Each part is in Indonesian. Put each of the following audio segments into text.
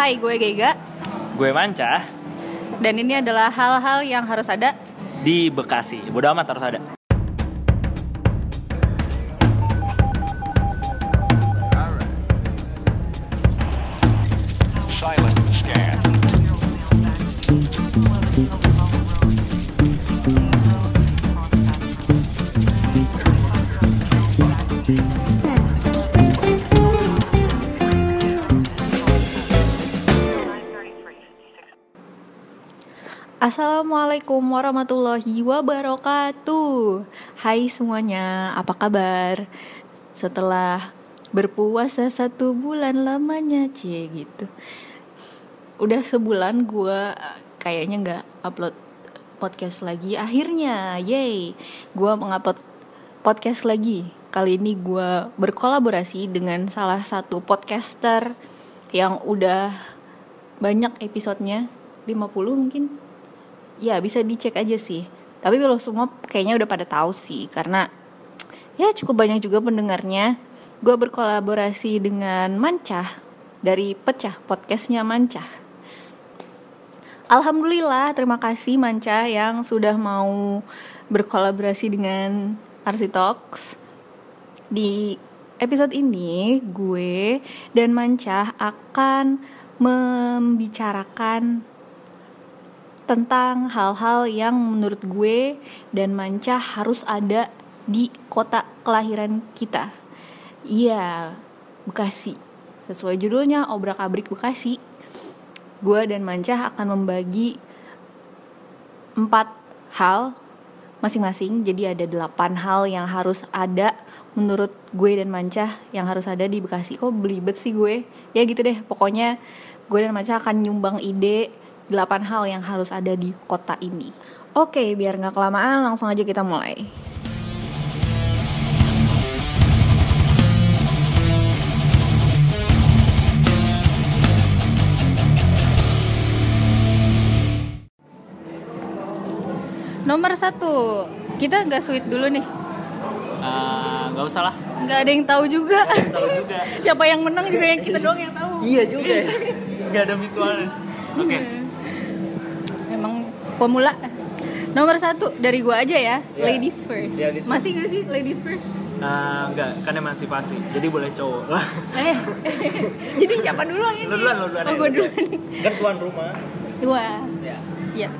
Hai, gue Gega Gue Manca dan ini adalah hal-hal yang harus ada di Bekasi. Bodo amat harus ada. Assalamualaikum warahmatullahi wabarakatuh. Hai semuanya, apa kabar? Setelah berpuasa satu bulan lamanya Cie gitu. Udah sebulan gue kayaknya nggak upload podcast lagi. Akhirnya, yay Gue mengupload podcast lagi. Kali ini gue berkolaborasi dengan salah satu podcaster Yang udah banyak episodenya 50 mungkin ya bisa dicek aja sih. Tapi lo semua kayaknya udah pada tahu sih karena ya cukup banyak juga pendengarnya. Gue berkolaborasi dengan Mancah dari Pecah podcastnya Mancah. Alhamdulillah terima kasih Mancah yang sudah mau berkolaborasi dengan Arsi Talks. Di episode ini gue dan Mancah akan membicarakan tentang hal-hal yang menurut gue dan Manca harus ada di kota kelahiran kita. Iya, Bekasi. Sesuai judulnya Obrak-abrik Bekasi. Gue dan Manca akan membagi empat hal masing-masing. Jadi ada delapan hal yang harus ada menurut gue dan Manca yang harus ada di Bekasi. Kok belibet sih gue? Ya gitu deh, pokoknya gue dan Manca akan nyumbang ide 8 hal yang harus ada di kota ini. Oke, biar nggak kelamaan, langsung aja kita mulai. Nomor satu, kita nggak sweet dulu nih. Eh, Nggak usah lah. Nggak ada yang tahu juga. Tahu juga. Siapa yang menang juga yang kita doang yang tahu. iya juga ya. Gak ada visualnya. Oke. Memang pemula. Nomor satu dari gua aja ya, Iya. ladies first. Iya, ladies first. Masih gak sih ladies first? Eh, enggak, kan emansipasi. Jadi boleh cowok. Eh, jadi siapa duluan ini? lu duluan, lu duluan. Oh, lu duluan. Kan tuan rumah. Gua, Ya. ya.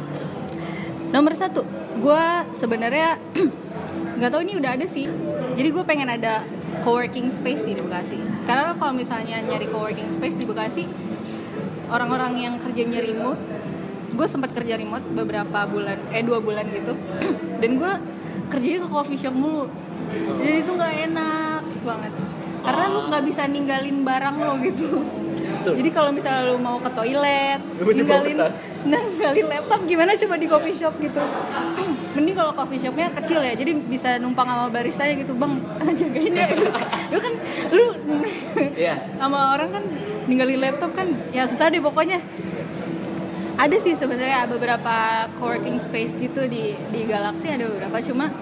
Nomor satu, gua sebenarnya nggak tahu ini udah ada sih. Jadi gue pengen ada coworking space sih di Bekasi. Karena kalau misalnya nyari coworking space di Bekasi, orang-orang yang kerjanya remote, gue sempat kerja remote beberapa bulan, eh dua bulan gitu. Dan gue kerjanya ke coffee shop mulu. Jadi itu nggak enak banget. Karena lu nggak bisa ninggalin barang lo gitu. Betul. Jadi kalau misalnya lu mau ke toilet, Lu ninggalin, ninggalin laptop gimana coba di coffee shop gitu. Mending kalau coffee shopnya kecil ya, jadi bisa numpang sama baristanya gitu, bang jagain ya. lu kan lu Iya. sama orang kan ninggalin laptop kan ya susah deh pokoknya. Ada sih sebenarnya beberapa coworking space gitu di di Galaxy ada beberapa cuma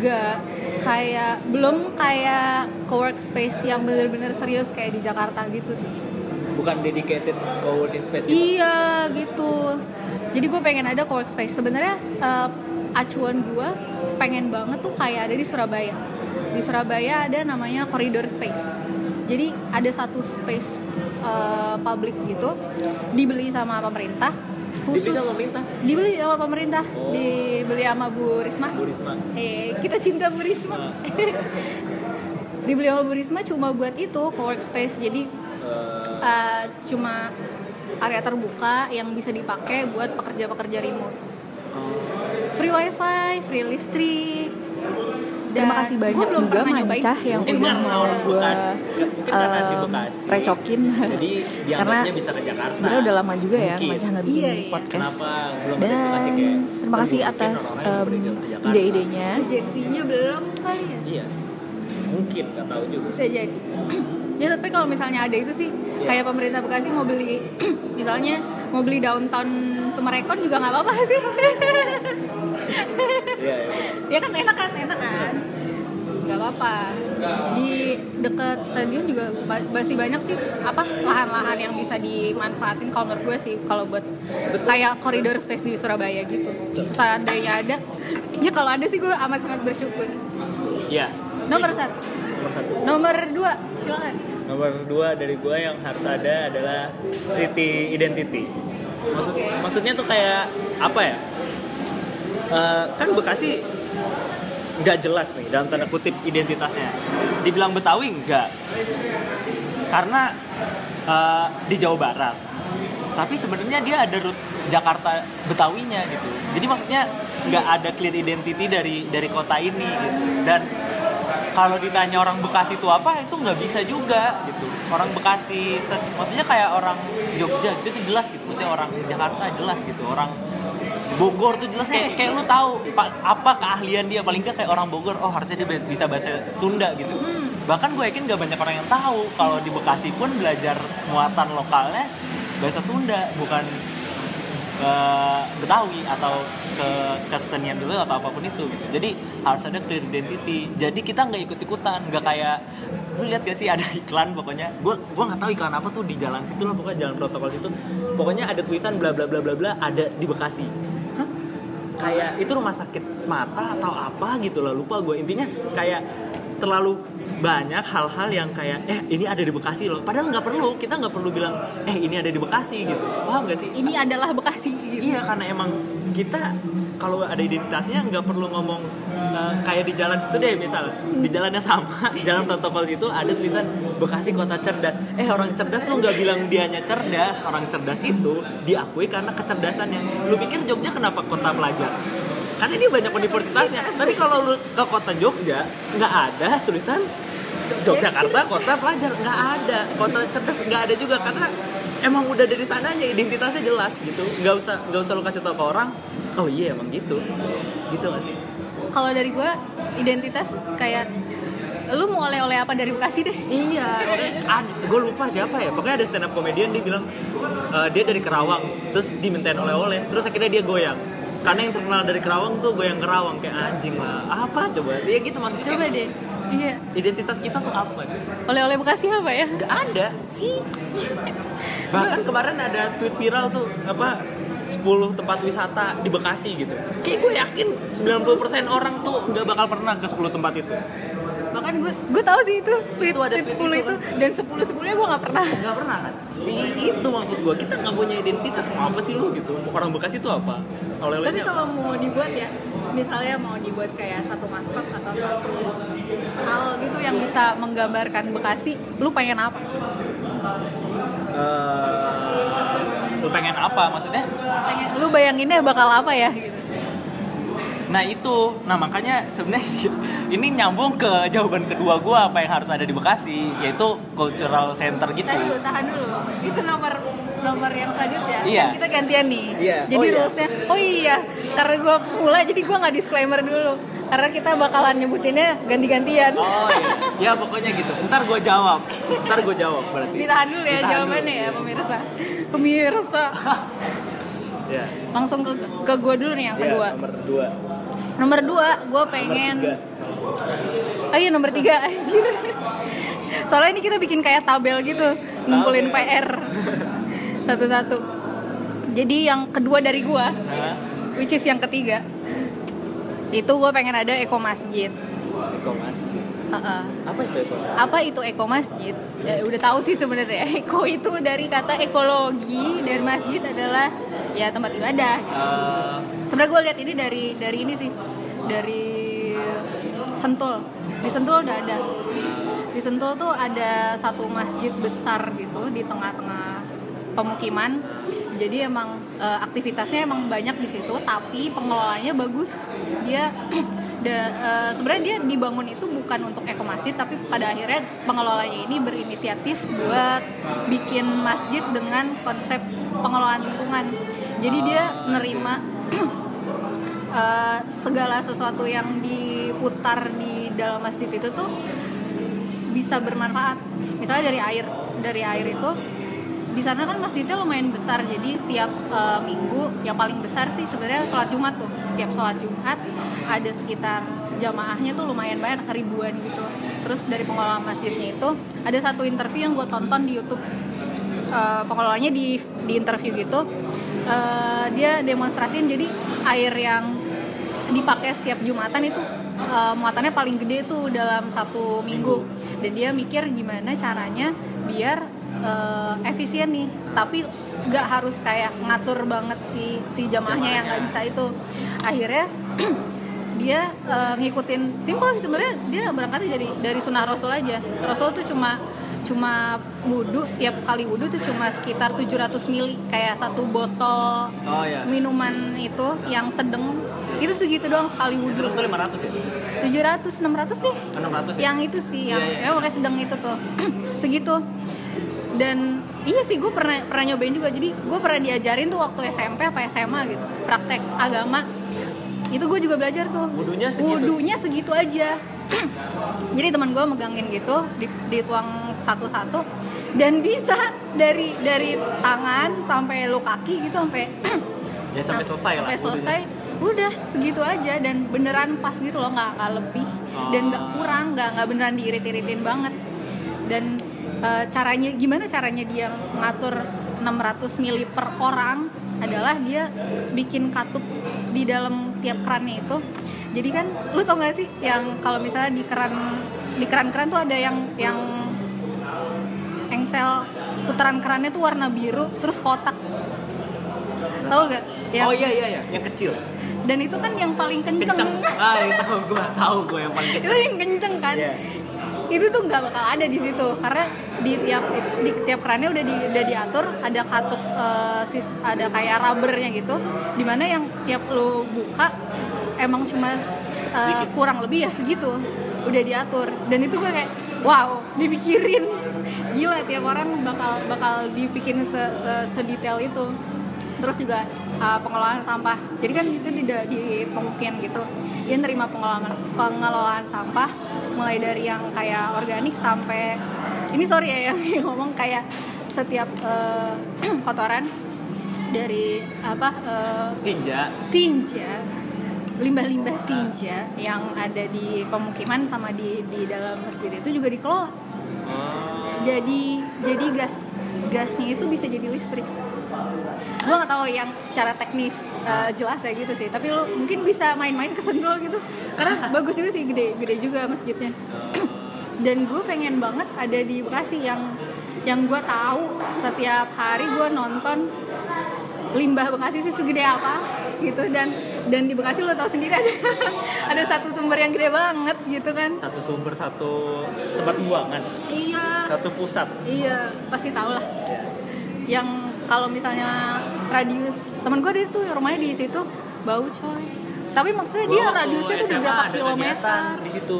gak kayak belum kayak cowork space yang bener-bener serius kayak di Jakarta gitu sih. Bukan dedicated co-working space gitu. Iya gitu. Jadi gue pengen ada co space. Sebenarnya eh, acuan gue pengen banget tuh kayak ada di Surabaya. Di Surabaya ada namanya Corridor Space. Jadi ada satu space eh, public gitu dibeli sama pemerintah. Khusus Dibeli sama pemerintah? Dibeli sama pemerintah. Oh. Dibeli sama Bu Risma. Bu Risma. Eh, kita cinta Bu Risma. Ah. dibeli sama Bu Risma cuma buat itu co space. Jadi Eh, uh, cuma area terbuka yang bisa dipakai buat pekerja-pekerja remote. Free wifi, free listrik. Terima kasih banyak juga Mancah yang udah mau gue Bekasi. Mungkin karena di em, Bekasi. recokin. Jadi Karena dianggapnya bisa ke Jakarta. sebenarnya udah lama juga ya Mungkin. Mancah nggak bikin Iya, iya. podcast. Kenapa belum ada Dan terima kasih atas Jakarta. ide-idenya. Agensinya belum kali ya. Iya. Mungkin nggak tahu juga. Bisa jadi. ya tapi kalau misalnya ada itu sih Iya. kayak pemerintah Bekasi mau beli misalnya mau beli downtown Sumarekon juga nggak apa-apa sih. Iya, iya. ya kan enak kan enak kan nggak apa-apa di dekat stadion juga masih banyak sih apa lahan-lahan yang bisa dimanfaatin kalau menurut gue sih kalau buat kayak koridor space di Surabaya gitu seandainya ada ya kalau ada sih gue amat sangat bersyukur Iya. nomor satu Nomor satu. nomor dua silakan Nomor dua dari gue yang harus ada adalah city identity. Maksud, Oke. Maksudnya tuh kayak apa ya? Eh, kan Bekasi nggak jelas nih dalam tanda kutip identitasnya. Dibilang Betawi nggak, karena eh, di Jawa Barat. Tapi sebenarnya dia ada root Jakarta Betawinya gitu. Jadi maksudnya nggak ada clear identity dari dari kota ini gitu. Dan kalau ditanya orang Bekasi itu apa itu nggak bisa juga gitu orang Bekasi maksudnya kayak orang Jogja gitu itu jelas gitu maksudnya orang Jakarta jelas gitu orang Bogor tuh jelas kayak kayak lu tahu pa- apa keahlian dia paling nggak kayak orang Bogor oh harusnya dia bisa bahasa Sunda gitu bahkan gue yakin gak banyak orang yang tahu kalau di Bekasi pun belajar muatan lokalnya bahasa Sunda bukan eh, Betawi atau ke kesenian dulu atau apa pun itu gitu. Jadi harus ada clear identity. Jadi kita nggak ikut ikutan, nggak kayak lu lihat gak sih ada iklan pokoknya. Gue gua nggak tahu iklan apa tuh di jalan situ lah pokoknya jalan protokol situ. Pokoknya ada tulisan bla bla bla bla bla ada di Bekasi. Kayak itu rumah sakit mata atau apa? gitu lah lupa gue intinya kayak terlalu banyak hal-hal yang kayak eh ini ada di Bekasi loh. Padahal nggak perlu kita nggak perlu bilang eh ini ada di Bekasi gitu. Paham gak sih? Ini adalah Bekasi gitu. Iya karena emang kita kalau ada identitasnya nggak perlu ngomong eh, kayak di jalan situ deh misal. Di jalan yang sama jalan protokol itu ada tulisan Bekasi kota cerdas. Eh orang cerdas tuh nggak bilang dianya cerdas orang cerdas itu diakui karena kecerdasannya. Lu pikir Jogja kenapa kota pelajar? Karena dia banyak universitasnya. Tapi kalau lu ke kota Jogja nggak ada tulisan Yogyakarta kota pelajar. Nggak ada. Kota cerdas nggak ada juga karena emang udah dari sananya identitasnya jelas gitu. Nggak usah nggak usah lu kasih tau ke orang oh iya emang gitu. Gitu gak sih? Kalau dari gue identitas kayak lu mau oleh-oleh apa dari Bekasi deh. iya. Gue lupa siapa ya. Pokoknya ada stand up comedian dia bilang eh, dia dari Kerawang. Terus dimintain oleh-oleh terus akhirnya dia goyang. Karena yang terkenal dari Kerawang tuh goyang Kerawang kayak anjing lah apa coba? Dia gitu maksudnya Coba deh. Iya. identitas kita tuh apa Oleh-oleh Bekasi apa ya? nggak ada sih. Bahkan kemarin ada tweet viral tuh apa 10 tempat wisata di Bekasi gitu. Kayak gue yakin 90% orang tuh nggak bakal pernah ke 10 tempat itu. Bahkan gue gue tahu sih itu tweet, Itu ada tweet tweet 10 itu itu. dan 10 10-nya gue nggak pernah. nggak pernah kan? Si itu maksud gue kita nggak punya identitas mau apa sih lu gitu? Orang Bekasi itu apa? Tapi oleh-olehnya kalau mau dibuat ya, misalnya mau dibuat kayak satu maskot atau satu hal gitu yang bisa menggambarkan Bekasi, lu pengen apa? Eh, lu pengen apa maksudnya lu bayanginnya bakal apa ya? Gitu. Nah itu, nah makanya sebenarnya ini nyambung ke jawaban kedua gua apa yang harus ada di Bekasi, yaitu cultural center gitu. Tahan dulu, tahan dulu. Itu nomor nomor yang selanjutnya. Iya. Kita gantian nih. Iya. Jadi Oh, iya. rulesnya, oh iya, karena gue mulai jadi gue nggak disclaimer dulu. Karena kita bakalan nyebutinnya ganti-gantian. Oh iya, ya pokoknya gitu. Ntar gua jawab, ntar gua jawab berarti. Ditahan dulu ya Ditahan jawabannya dulu. ya pemirsa. Pemirsa. Ya. Langsung ke ke gue dulu nih yang Ya, kedua. nomor dua. Nomor dua, gue pengen. Nomor. Oh iya nomor tiga anjir. Soalnya ini kita bikin kayak tabel gitu, ngumpulin Tabel. PR satu-satu. Jadi yang kedua dari Hah? which is yang ketiga, itu gue pengen ada Eko Masjid. Eko Masjid. Heeh. Apa itu Eko Masjid? Apa itu Eko Masjid? Ya, udah tahu sih sebenarnya. Eko itu dari kata ekologi dan masjid adalah ya tempat ibadah. Eh, Sebenarnya gue lihat ini dari dari ini sih, dari Sentul. Di Sentul udah ada. Di Sentul tuh ada satu masjid besar gitu di tengah-tengah pemukiman. Jadi emang eh, aktivitasnya emang banyak di situ, tapi pengelolanya bagus. Dia eh, sebenarnya dia dibangun itu bukan untuk eko masjid, tapi pada akhirnya pengelolanya ini berinisiatif buat bikin masjid dengan konsep pengelolaan lingkungan. Jadi dia nerima eh, segala sesuatu yang diputar di dalam masjid itu tuh bisa bermanfaat. Misalnya dari air, dari air itu di sana kan masjidnya lumayan besar, jadi tiap eh, minggu yang paling besar sih sebenarnya sholat Jumat tuh. Tiap sholat Jumat ada sekitar jamaahnya tuh lumayan banyak ribuan gitu. Terus dari pengelola masjidnya itu ada satu interview yang gue tonton di YouTube. Eh, pengelolanya di di interview gitu. Eh, dia demonstrasiin jadi air yang dipakai setiap jumatan itu eh, muatannya paling gede tuh dalam satu minggu. Dan dia mikir gimana caranya biar eh, efisien nih. Tapi nggak harus kayak ngatur banget si si jamaahnya yang nggak bisa itu. Akhirnya dia eh, ngikutin. Simpel sih sebenarnya dia berangkatnya dari dari sunnah rasul aja. Rasul tuh cuma cuma wudhu tiap kali wudhu tuh cuma sekitar 700 mili kayak satu botol Oh iya. minuman itu yang sedang itu segitu doang sekali wudhu. Tuh 500 ya? 700 600 nih 600 ya? yang itu sih yang Iya, iya. ya pokoknya sedang itu tuh. Segitu dan iya sih gue pernah pernah nyobain juga jadi gue pernah diajarin tuh waktu SMP apa SMA gitu praktek agama itu gue juga belajar tuh Wudunya segitu? wudunya segitu aja jadi teman gue megangin gitu di- dituang satu-satu dan bisa dari dari tangan sampai lu kaki gitu sampai Ya sampai selesai lah. sampai wudunya. selesai udah segitu aja dan beneran pas gitu loh nggak lebih dan nggak Oh. kurang nggak nggak beneran diirit-iritin banget dan eh, caranya gimana caranya dia ngatur 600 mili per orang adalah dia bikin katup di dalam tiap kerannya itu jadi kan lu tau gak sih yang kalau misalnya di keran di keran-keran tuh ada yang yang engsel putaran kerannya tuh warna biru terus kotak tahu gak Yang- Oh iya iya iya, yang kecil. dan itu kan yang paling kenceng, Kenceng. Ah, itu tahu gua, tahu gua yang paling itu kenceng. yang kenceng kan Iya. Itu tuh nggak bakal ada di situ karena di tiap di tiap kerannya udah di udah diatur ada katup eh, sis- ada kayak rubbernya gitu di mana yang tiap lo buka emang cuma eh, kurang lebih ya segitu udah diatur. Dan itu gue kayak wow dipikirin. Gila tiap orang bakal bakal dipikirin se, se, sedetail itu. Terus juga uh, pengelolaan sampah. Jadi kan itu di, di pemukiman gitu. Dia nerima pengelolaan pengelolaan sampah mulai dari yang kayak organik sampai ini sorry ya yang ngomong kayak setiap uh, kotoran dari apa uh, Tinja. tinja limbah-limbah tinja yang ada di pemukiman sama di di dalam masjid itu juga dikelola Oh. jadi jadi gas gasnya itu bisa jadi listrik gue nggak tahu yang secara teknis uh, jelas ya gitu sih. Tapi lo mungkin bisa main-main ke Sentul gitu. Karena bagus juga sih gede gede juga masjidnya. Dan gue pengen banget ada di Bekasi yang yang gue tahu setiap hari gue nonton limbah Bekasi sih segede apa gitu. Dan dan di Bekasi lo tau sendiri ada ada satu sumber yang gede banget gitu kan. Satu sumber satu tempat buangan, iya. Satu pusat. Iya, pasti tau lah. Yang kalau misalnya radius teman gue dia tuh rumahnya di situ bau coy. Tapi maksudnya dia Gua waktu radiusnya tuh berapa kilometer? di situ.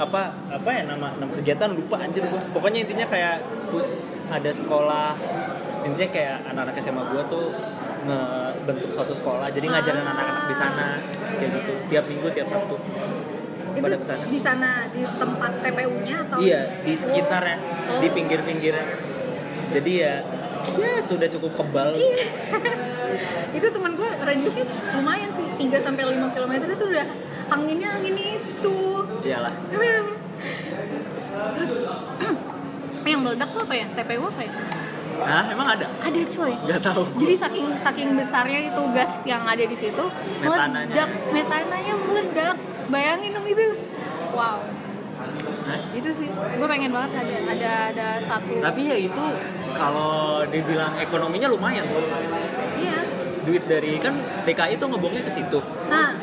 Apa apa ya nama nama kegiatan lupa anjir gua. Pokoknya intinya kayak ada sekolah. Intinya kayak anak-anak SMA gua tuh ngebentuk suatu sekolah. Jadi ngajarin anak-anak di sana kayak gitu. Tiap minggu tiap sabtu. Itu pada ke sana. di sana di tempat TPU-nya atau? Iya di sekitarnya Oh. di pinggir-pinggirnya. Jadi ya ya sudah cukup kebal Iya. itu teman gue radiusnya lumayan sih 3 sampai 5 km itu udah anginnya angin itu. iyalah Terus yang meledak tuh apa ya? TPU apa ya? Hah, emang ada Ada coy. nggak tahu. Jadi saking saking besarnya itu gas yang ada di situ Metananya. meledak, metananya meledak. Bayangin dong itu. Wow. Hah? Itu sih gue pengen banget ada ada ada satu. tapi ya itu kalau dibilang ekonominya lumayan. Iya. duit dari kan DKI tuh ngebongnya ke situ. Nah,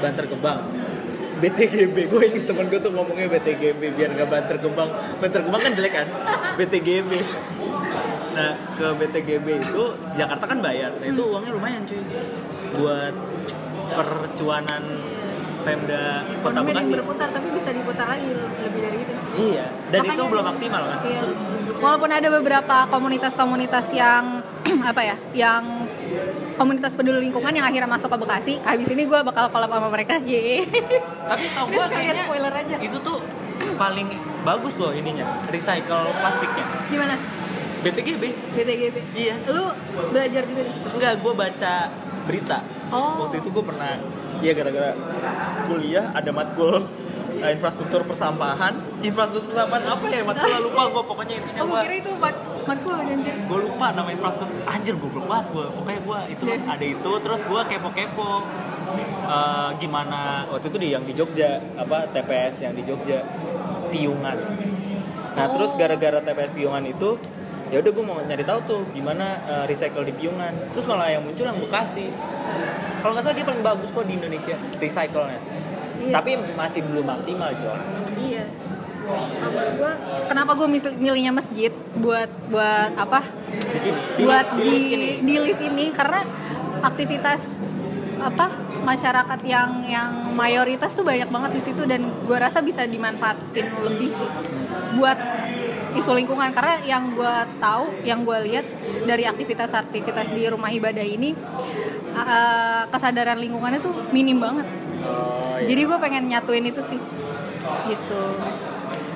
Banter Gebang. BTGB gue ini temen gue tuh ngomongnya BTGB biar nggak Banter Gebang. Banter Gebang kan jelek kan? BTGB nah ke BTGB itu Jakarta kan bayar. Nah itu uangnya lumayan cuy. Buat percuanan Pemda Kota ada yang Bekasi berputar tapi bisa diputar lagi lebih dari itu. iya dan itu Makanya- belum maksimal kan Iya. Walaupun ada beberapa komunitas-komunitas yang apa ya, yang komunitas peduli lingkungan yang akhirnya masuk ke Bekasi. Habis ini gue bakal collab sama mereka. Ye. tapi tau gue kayak kayaknya spoiler aja. itu tuh paling bagus loh ininya recycle plastiknya Gimana? BTGB BTGB. Iya. Lu belajar juga di situ. enggak gue baca berita Oh. waktu itu gue pernah ya gara-gara kuliah ada matkul eh, infrastruktur persampahan. Infrastruktur persampahan apa ya? Matkul lupa gue pokoknya intinya Oh, gue gue kira itu mat matkul anjir. gue lupa nama infrastruktur. Anjir gue banget gue pokoknya gue itu Iya. ada itu terus gue kepo-kepo eh, gimana waktu itu di yang di Jogja apa TPS yang di Jogja Piungan. Nah terus gara-gara TPS Piungan itu ya udah gue mau nyari tahu tuh gimana eh, recycle di Piungan. Terus malah yang muncul yang Bekasi kalau nggak salah dia paling bagus kok di Indonesia recycle-nya Iya. tapi masih belum maksimal jelas Iya. Sama gua, kenapa gue milihnya masjid buat buat apa? di sini buat di, di list ini. di list ini karena aktivitas apa masyarakat yang yang mayoritas tuh banyak banget di situ dan gue rasa bisa dimanfaatin lebih sih buat isu lingkungan karena yang gue tahu yang gue lihat dari aktivitas-aktivitas di rumah ibadah ini uh, kesadaran lingkungannya tuh minim banget. Oh, iya. jadi gue pengen nyatuin itu sih. Gitu.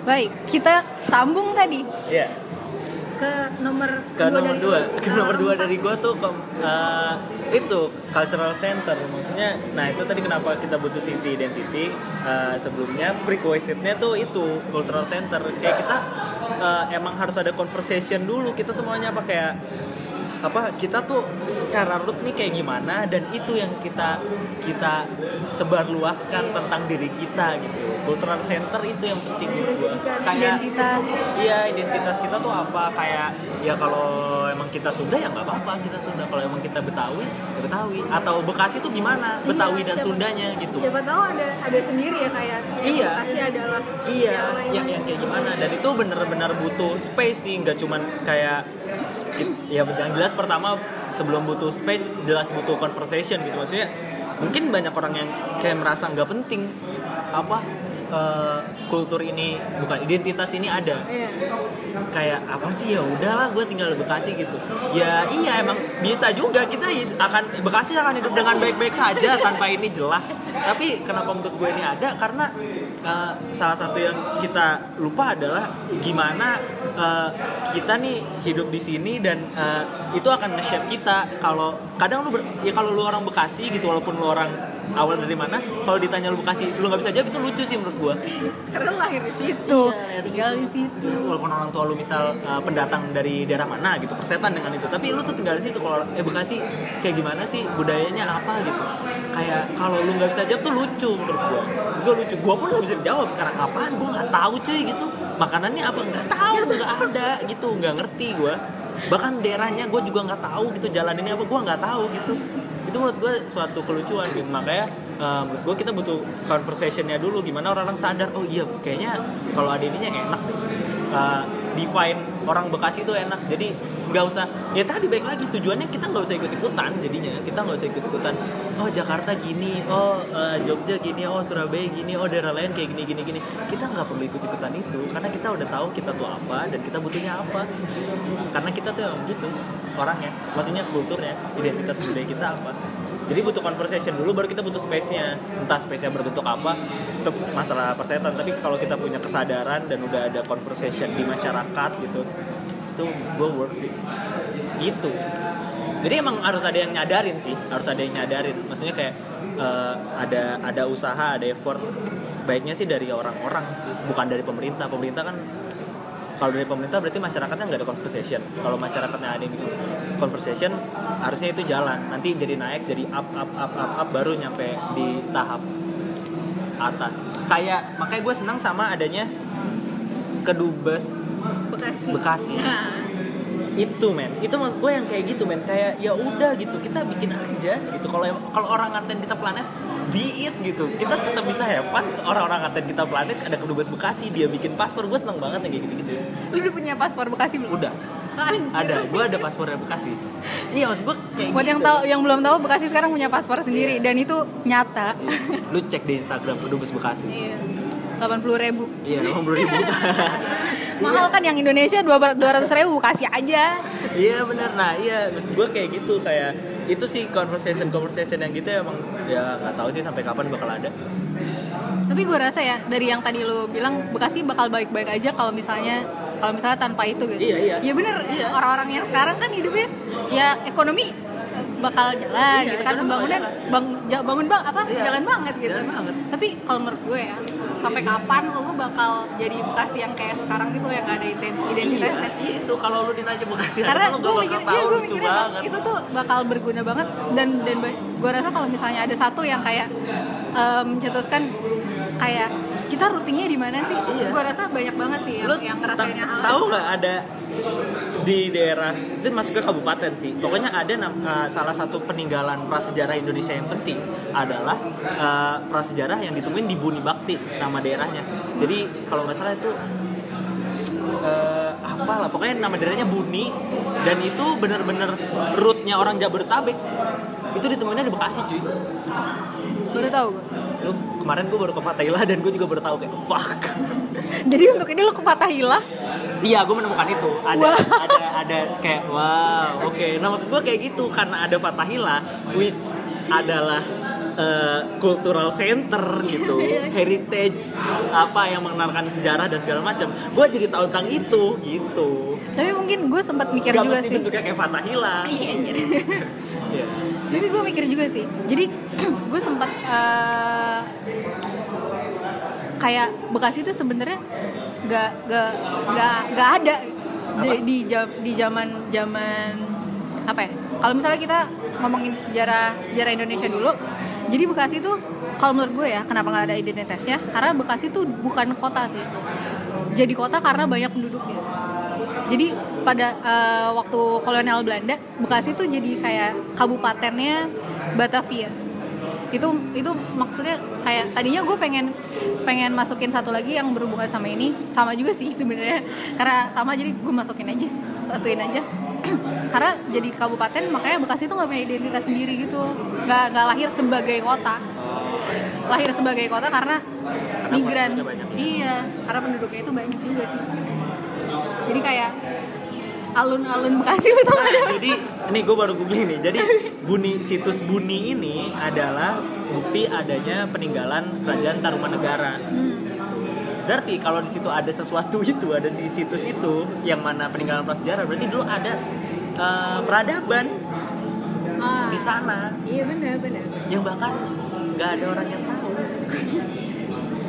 Baik kita sambung tadi. Iya. ke nomor ke nomor dari- dua. ke nomor Ah, dua empat. dari gua tuh ke- eh, itu cultural center. Maksudnya nah itu tadi kenapa kita butuh city identity. Eh, sebelumnya prerequisite-nya tuh itu cultural center. Kayak kita eh, emang harus ada conversation dulu. Kita tuh maunya apa? Kayak apa kita tuh secara root nih kayak gimana dan itu yang kita kita sebarluaskan tentang diri kita gitu. Cultural center itu yang penting menurut Jadikan kayak identitas. Iya identitas kita tuh apa kayak ya kalau emang kita Sunda ya nggak apa-apa kita Sunda. Kalau emang kita Betawi ya Betawi. Atau Bekasi tuh gimana Betawi dan siapa- Sundanya gitu. siapa tahu ada ada sendiri ya kayak Iya. Bekasi adalah iya yang yang yang kayak gimana. Dan itu bener-bener butuh space sih nggak cuman kayak ya yang jelas pertama sebelum butuh space jelas butuh conversation gitu. Maksudnya mungkin banyak orang yang kayak merasa nggak penting apa eh, kultur ini bukan identitas ini ada. Iya. kayak apa sih? Ya udahlah gue tinggal di Bekasi gitu. Ya iya emang bisa juga kita akan Bekasi akan hidup dengan baik-baik saja tanpa ini jelas. Tapi kenapa menurut gue ini ada? Karena eh, salah satu yang kita lupa adalah gimana eh, kita nih hidup di sini dan eh, itu akan nge-shape kita. Kalau kadang lu ber- ya kalau lu orang Bekasi gitu walaupun lu orang awal dari mana kalau ditanya lu Bekasi lu nggak bisa jawab itu lucu sih menurut gue karena lahir di situ. Iya, tinggal di situ. Walaupun orang tua lu misal uh, pendatang dari daerah mana gitu persetan dengan itu tapi lu tuh tinggal di situ. Kalau eh Bekasi kayak gimana sih? Budayanya apa gitu? Kayak kalau lu nggak bisa jawab tuh lucu menurut gua. Gua lucu. Gua pun nggak bisa jawab sekarang. Apaan? Gua nggak tahu cuy gitu. Makanannya apa? Nggak tahu nggak ada gitu. Nggak ngerti gua. Bahkan daerahnya gue juga nggak tahu gitu. Jalan ini apa? Gue nggak tahu gitu. Itu menurut gue suatu kelucuan gitu. Makanya menurut gue kita butuh conversationnya dulu gimana orang-orang sadar oh iya kayaknya kalau ada ininya enak. Eh, define orang Bekasi itu enak jadi nggak usah ya tadi baik lagi tujuannya kita nggak usah ikut ikutan jadinya kita nggak usah ikut ikutan oh Jakarta gini oh eh, Jogja gini oh Surabaya gini oh daerah lain kayak gini gini gini. Kita nggak perlu ikut ikutan itu karena kita udah tahu kita tuh apa dan kita butuhnya apa. Karena kita tuh gitu orangnya maksudnya kulturnya identitas budaya kita apa jadi butuh conversation dulu baru kita butuh space-nya. Entah space-nya berbentuk apa itu masalah persetan. Tapi kalau kita punya kesadaran dan udah ada conversation di masyarakat gitu itu gue work sih. Gitu. Jadi emang harus ada yang nyadarin sih harus ada yang nyadarin. Maksudnya kayak eh, ada ada usaha ada effort baiknya sih dari orang-orang sih bukan dari pemerintah. Pemerintah kan kalau dari pemerintah berarti masyarakatnya nggak ada conversation. Kalau masyarakatnya ada yang bikin conversation harusnya itu jalan. Nanti jadi naik jadi up up up up up baru nyampe di tahap atas. Kayak makanya gue senang sama adanya kedubes Bekasi. Bekasi. Nah, itu men. Itu maksud gue yang kayak gitu men. Kayak ya udah gitu kita bikin aja gitu. Kalau kalau orang ngatain kita planet be it gitu. Kita tetap bisa have fun. Orang-orang ngatain kita planet ada kedubes Bekasi dia bikin paspor. Gue seneng banget yang kayak gitu gitu lu udah punya paspor Bekasi belum? Udah. Anjir. ada. Gue ada paspor dari Bekasi. Iya maksud gue kayak buat gitu. yang tahu yang belum tahu Bekasi sekarang punya paspor sendiri. Iya. dan itu nyata. Lu cek di Instagram kedubes Bekasi. Iya. Delapan puluh ribu. Iya delapan puluh ribu. Mahal kan yang Indonesia dua ratus ribu Bekasi aja. Iya bener. Nah iya. Maksud gue kayak gitu kayak itu sih conversation conversation yang gitu emang ya nggak tahu sih sampai kapan bakal ada tapi gue rasa ya dari yang tadi lu bilang Bekasi bakal baik-baik aja kalau misalnya kalau misalnya tanpa itu gitu Iya, iya. ya bener orang-orang yang sekarang kan hidupnya ya ekonomi bakal jalan Iya, gitu kan pembangunan bang bangun bang apa Iya. jalan banget gitu Jalan banget. tapi kalau menurut gue ya sampai kapan lu bakal jadi Bekasi yang kayak sekarang gitu yang gak ada ident- identitasnya Iya, itu kalau lu ditanya Bekasi karena lu gak bakal iya, tahu gue lucu mikirnya banget. itu tuh bakal berguna banget dan dan gue rasa kalau misalnya ada satu yang kayak em, mencetuskan kayak kita rutinnya di mana sih? Iya. Gue rasa banyak banget sih yang, lu yang ngerasainnya hal tahu nggak ada di daerah itu masuk ke kabupaten sih pokoknya ada eh, salah satu peninggalan prasejarah Indonesia yang penting adalah eh, prasejarah yang ditemuin di Buni Bakti nama daerahnya jadi kalau nggak salah itu eh, apa lah pokoknya nama daerahnya Buni dan itu bener-bener rootnya orang Jabodetabek itu ditemuinnya di Bekasi cuy baru tahu gue. Lu kemarin gue baru ke Fatahila dan gue juga baru tahu kayak fuck Jadi untuk ini lu ke Fatahila Iya, gue menemukan itu. Ada, Wah. ada, ada kayak wow, oke. Nah maksud gue kayak gitu karena ada Fatahila, which adalah eh, cultural center gitu, heritage apa yang mengenalkan sejarah dan segala macam. Gue jadi tahu tentang itu gitu. Tapi mungkin gue sempat mikir Gak juga sih bentuknya kayak Fatahila. Iya anjir Iya. Tapi gue mikir juga sih. Jadi gue sempat eh, Kayak Bekasi itu sebenarnya gak, gak, gak, gak ada di, di, jam- di zaman zaman apa ya? Kalau misalnya kita ngomongin sejarah sejarah Indonesia dulu jadi Bekasi itu kalau menurut gue ya kenapa nggak ada identitasnya? Karena Bekasi itu bukan kota sih. Jadi kota karena banyak penduduknya. Jadi pada eh, waktu kolonial Belanda Bekasi tuh jadi kayak kabupatennya Batavia. Itu itu maksudnya kayak tadinya gue pengen pengen masukin satu lagi yang berhubungan sama ini. Sama juga sih sebenarnya. Karena sama jadi gue masukin aja satuin aja. Karena jadi kabupaten makanya Bekasi tuh nggak punya identitas sendiri gitu. Nggak nggak lahir sebagai kota. Lahir sebagai kota karena migran. banyak. iya karena penduduknya itu banyak juga sih. Jadi kayak alun-alun Bekasi lu tau ada Nah, jadi ini gue baru googling nih. Jadi Buni situs Buni ini adalah bukti adanya peninggalan kerajaan Tarumanegara. Hmm. Berarti kalau di situ ada sesuatu itu, ada si situs itu yang mana peninggalan prasejarah, berarti dulu ada eh, peradaban Ah, di sana iya benar benar yang bahkan nggak ada orang yang tahu.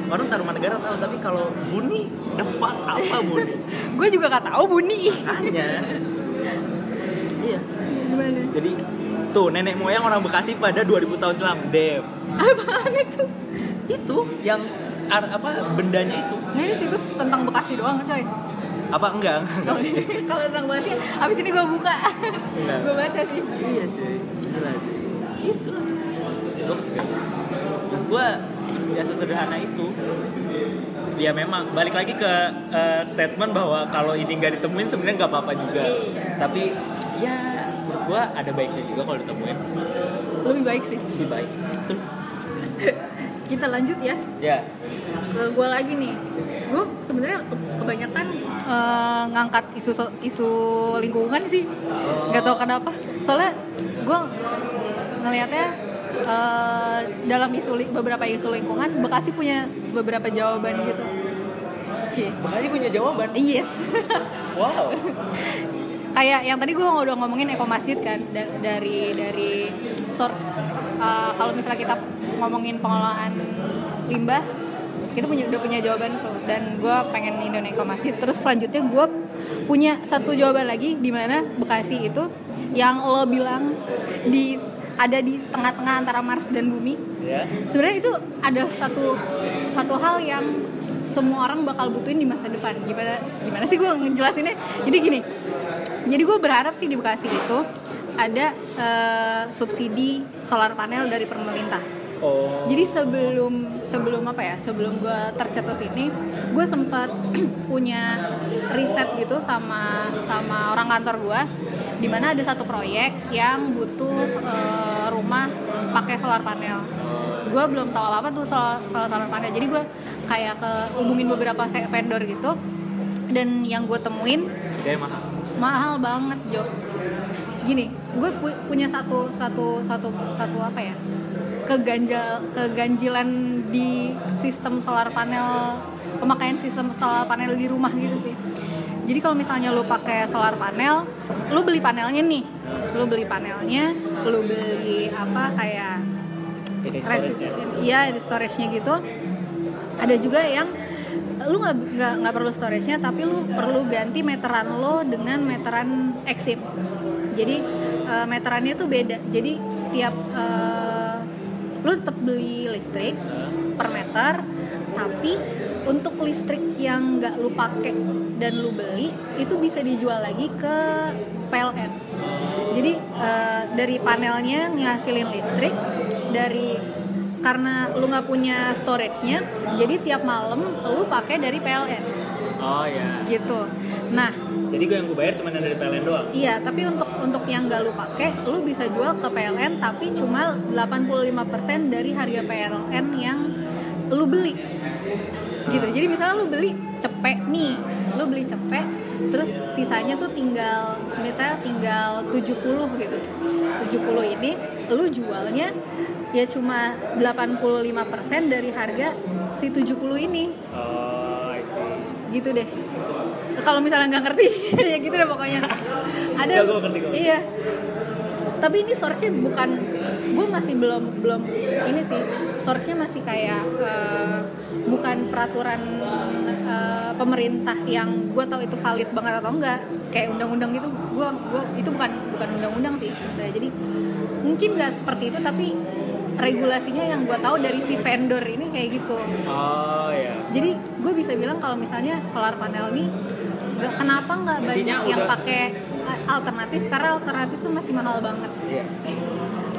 Orang Tarumanegara tahu, tapi kalau Buni, the fuck apa Buni? gue juga gak tahu bunyi Hanya, iya. gimana Jadi tuh nenek moyang orang Bekasi pada 2000 tahun silam, Dev. apaan itu Itu yang ar- apa bendanya itu? nggak ini situs tentang Bekasi doang coy Apa enggak? kalau tentang Bekasi abis ini gue buka gue baca sih iya cuy, gila cuy. Itu. Bagus kan? Terus gua ya sesederhana itu. Ya memang balik lagi ke eh, statement bahwa kalau ini nggak ditemuin sebenarnya nggak apa-apa juga. Iya. Tapi ya menurut gua ada baiknya juga kalau ditemuin lebih baik sih lebih baik. Betul. kita lanjut ya Ya. ke gue lagi nih gue sebenarnya ke- kebanyakan eh, ngangkat isu isu lingkungan sih nggak tahu kenapa soalnya gue ngelihatnya eh, dalam isu beberapa isu lingkungan Bekasi punya beberapa jawaban gitu Cie. Bekasi punya jawaban. yes Wow. kayak yang tadi gue udah ngomongin eko masjid kan da- dari dari source uh, kalau misalnya kita ngomongin pengelolaan limbah kita punya udah punya jawaban tuh dan gue pengen Indonesia Eco masjid terus selanjutnya gue punya satu jawaban lagi di mana Bekasi itu yang lo bilang di ada di tengah-tengah antara Mars dan Bumi. Ya. sebenarnya itu ada satu satu hal yang semua orang bakal butuhin di masa depan. Gimana gimana sih gue ngejelasinnya? Jadi gini jadi gue berharap sih di Bekasi itu ada eh, subsidi solar panel dari pemerintah Oh. jadi sebelum sebelum apa ya sebelum gue tercetus ini gue sempat punya riset gitu sama sama orang kantor gue di mana ada satu proyek yang butuh eh, rumah pakai solar panel gue belum tahu apa tuh soal solar panel jadi gue kayak ke hubungin beberapa vendor gitu dan yang gue temuin Gaya mahal. mahal banget Jo gini gue pu- punya satu satu satu satu apa ya keganjal keganjilan di sistem solar panel pemakaian sistem solar panel di rumah gitu sih. Jadi kalau misalnya lu pakai solar panel lu beli panelnya nih. Lu beli panelnya lu beli apa kayak storage-nya. iya di storage-nya gitu. Ada juga yang lu nggak nggak nggak perlu storage-nya tapi lu perlu ganti meteran lo dengan meteran exim jadi eh, meterannya tuh beda. Jadi tiap eh, lu tetap beli listrik per meter tapi untuk listrik yang nggak lu pakai dan lu beli itu bisa dijual lagi ke PLN jadi eh, dari panelnya ngasilin listrik dari karena lu nggak punya storage-nya jadi tiap malam lu pakai dari PLN Oh ya. gitu. Nah Jadi gue yang gue bayar cuma yang dari PLN doang. Iya, tapi untuk untuk yang nggak lu pakai, lu bisa jual ke PLN tapi cuma 85% dari harga PLN yang lu beli. Gitu. Jadi misalnya lu beli cepek nih, lu beli cepek, terus sisanya tuh tinggal misalnya tinggal 70 gitu. 70 ini lu jualnya ya cuma 85% dari harga si 70 ini Oh, I see. gitu deh kalau misalnya nggak ngerti ya gitu deh pokoknya. Ada Ya, gua ngerti, gua iya. Tapi ini source-nya bukan gue masih belum belum ini sih. Source-nya masih kayak eh, bukan peraturan eh, pemerintah yang gue tahu itu valid banget atau enggak. Kayak undang-undang gitu gue gua itu bukan bukan undang-undang sih sebenarnya. Jadi mungkin nggak seperti itu tapi regulasinya yang gue tahu dari si vendor ini kayak gitu. Oh ya. jadi gue bisa bilang kalau misalnya solar panel nih nggak kenapa nggak banyak yang pakai eh, alternatif? Karena alternatif tuh masih mahal banget. Iya.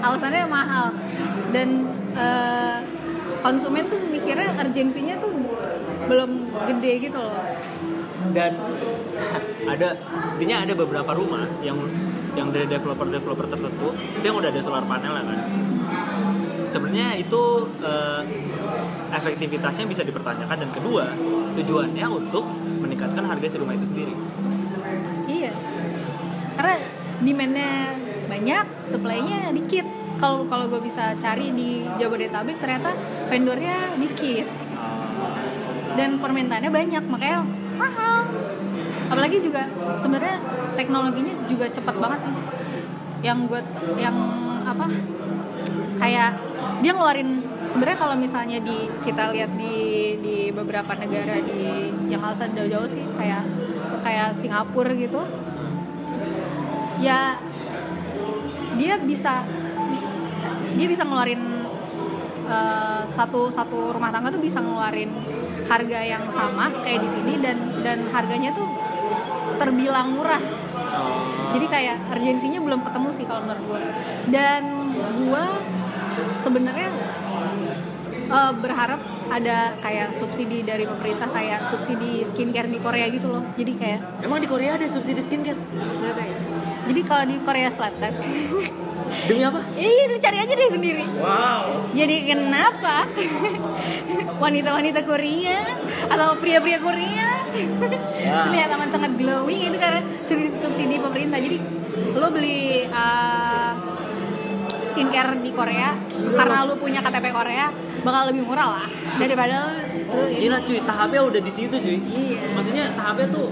alasannya mahal. Dan eh, konsumen tuh mikirnya urgensinya tuh belum gede gitu loh. Dan ada intinya ada beberapa rumah yang yang dari developer-developer tertentu itu yang udah ada solar panel ya kan. Sebenarnya itu eh, efektivitasnya bisa dipertanyakan. Dan kedua tujuannya untuk meningkatkan harga si rumah itu sendiri. iya. Karena demandnya banyak supply-nya dikit. Kalau kalau gue bisa cari di Jabodetabek ternyata vendornya dikit. Dan permintaannya banyak makanya mahal. Apalagi juga sebenarnya teknologinya juga cepat banget sih. Yang gue yang apa kayak dia ngeluarin sebenarnya kalau misalnya di kita lihat di di beberapa negara di yang usah jauh-jauh sih kayak kayak Singapura gitu. Ya dia bisa dia bisa ngeluarin eh, satu satu rumah tangga tuh bisa ngeluarin harga yang sama kayak di sini dan dan harganya tuh terbilang murah. Jadi kayak urgensinya belum ketemu sih kalau menurut gue dan gue sebenarnya eh, berharap ada kayak subsidi dari pemerintah kayak subsidi skincare di Korea gitu loh jadi kayak Emang di Korea ada subsidi skincare? Bener ya? jadi kalau di Korea Selatan Demi apa? Iya, lu cari aja deh sendiri. Wow. Jadi kenapa wanita-wanita Korea atau pria-pria Korea Ya. terlihat amat sangat glowing itu karena subsidi, subsidi pemerintah. Jadi lo beli uh, skincare di Korea karena lu punya KTP Korea bakal lebih murah lah daripada lu ini. Gila cuy, tahapnya udah di situ cuy. Iya. Maksudnya tahapnya tuh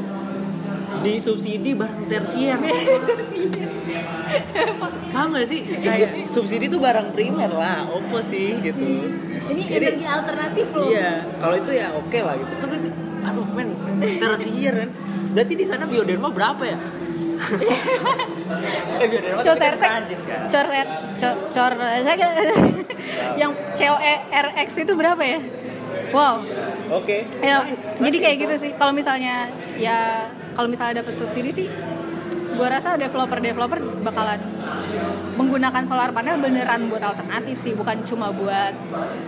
disubsidi barang tersier. Paham gak sih? Kayak subsidi tuh barang primer lah, opo sih gitu. Ini Jadi- energi alternatif loh. Iya, kalau itu ya oke lah gitu. Tapi itu, aduh men, tersier kan. Berarti di sana bioderma berapa ya? Eh Sersek, Prancis kan. Cor Cor yang RX itu berapa ya? Wow. Oke. Ya, nice. jadi kayak itu. gitu sih. Kalau misalnya ya kalau misalnya dapat subsidi sih, gua rasa developer-developer bakalan menggunakan solar panel beneran buat alternatif sih, bukan cuma buat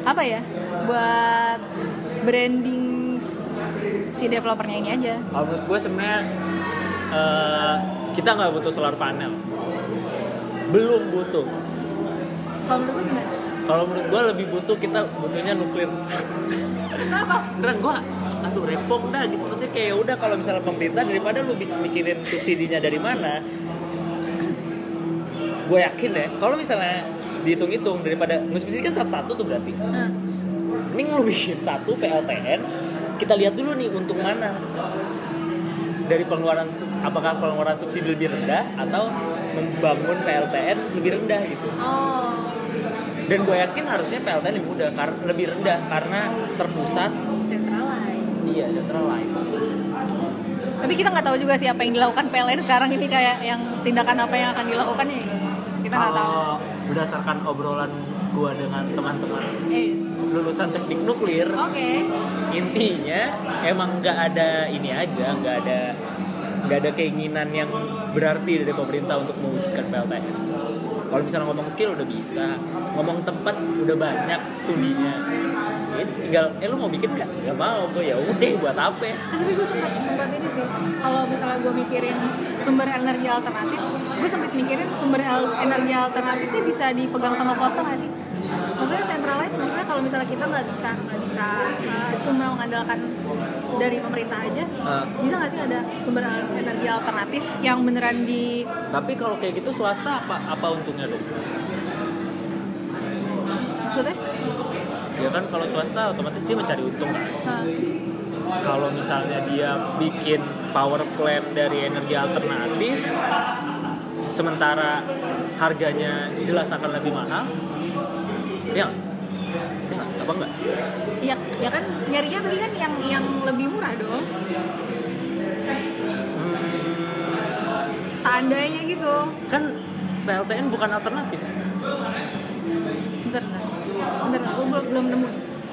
apa ya? Buat branding si developernya ini aja. Kalau menurut gue sebenarnya eh, kita nggak butuh solar panel. Belum butuh. Kalau menurut lu gimana? Kalau menurut gue lebih butuh kita butuhnya nuklir. Kenapa? Beneran gue, aduh repot dah gitu. Maksudnya kayak udah kalau misalnya pemerintah daripada lu mikirin subsidinya dari mana, gue yakin ya. Kalau misalnya dihitung-hitung daripada subsidi kan satu-satu tuh berarti. Nah, Mending lu bikin satu PLTN, kita lihat dulu nih untung mana dari pengeluaran apakah pengeluaran subsidi lebih rendah atau membangun PLTN lebih rendah gitu. Oh. Dan gue yakin harusnya PLTN lebih mudah karena lebih rendah karena terpusat. Centralized iya centralized tapi kita nggak tahu juga sih apa yang dilakukan PLN sekarang ini kayak yang tindakan apa yang akan dilakukan ya kita nggak tahu. Kalau berdasarkan obrolan gue dengan teman-teman. Lulusan teknik nuklir. Oke. Intinya emang nggak ada ini aja nggak ada nggak ada keinginan yang berarti dari pemerintah untuk mewujudkan PLTN kalau misalnya ngomong skill udah bisa. Ngomong tempat udah banyak studinya. Ya, tinggal eh lu mau bikin nggak? Nggak mau gue ya udah buat apa? Nah, tapi gue sempat sempat ini sih. Kalau misalnya gue mikirin sumber energi alternatif gue sempat mikirin sumber energi alternatifnya bisa dipegang sama swasta nggak sih? Maksudnya centralized maksudnya kalau misalnya kita nggak bisa nggak bisa uh, cuma mengandalkan dari pemerintah aja Ah. bisa nggak sih ada sumber energi alternatif yang beneran di tapi kalau kayak gitu swasta apa apa untungnya dong maksudnya? Ya kan kalau swasta otomatis dia mencari untung kan? Uh, kalau misalnya dia bikin power plant dari energi alternatif sementara harganya jelas akan lebih mahal. Ya ya apa enggak? Ya ya kan? Nyarinya tadi kan yang yang lebih murah dong. Seandainya gitu. Kan PLTN bukan alternatif. Bentar bentar. Gue belum belum nemu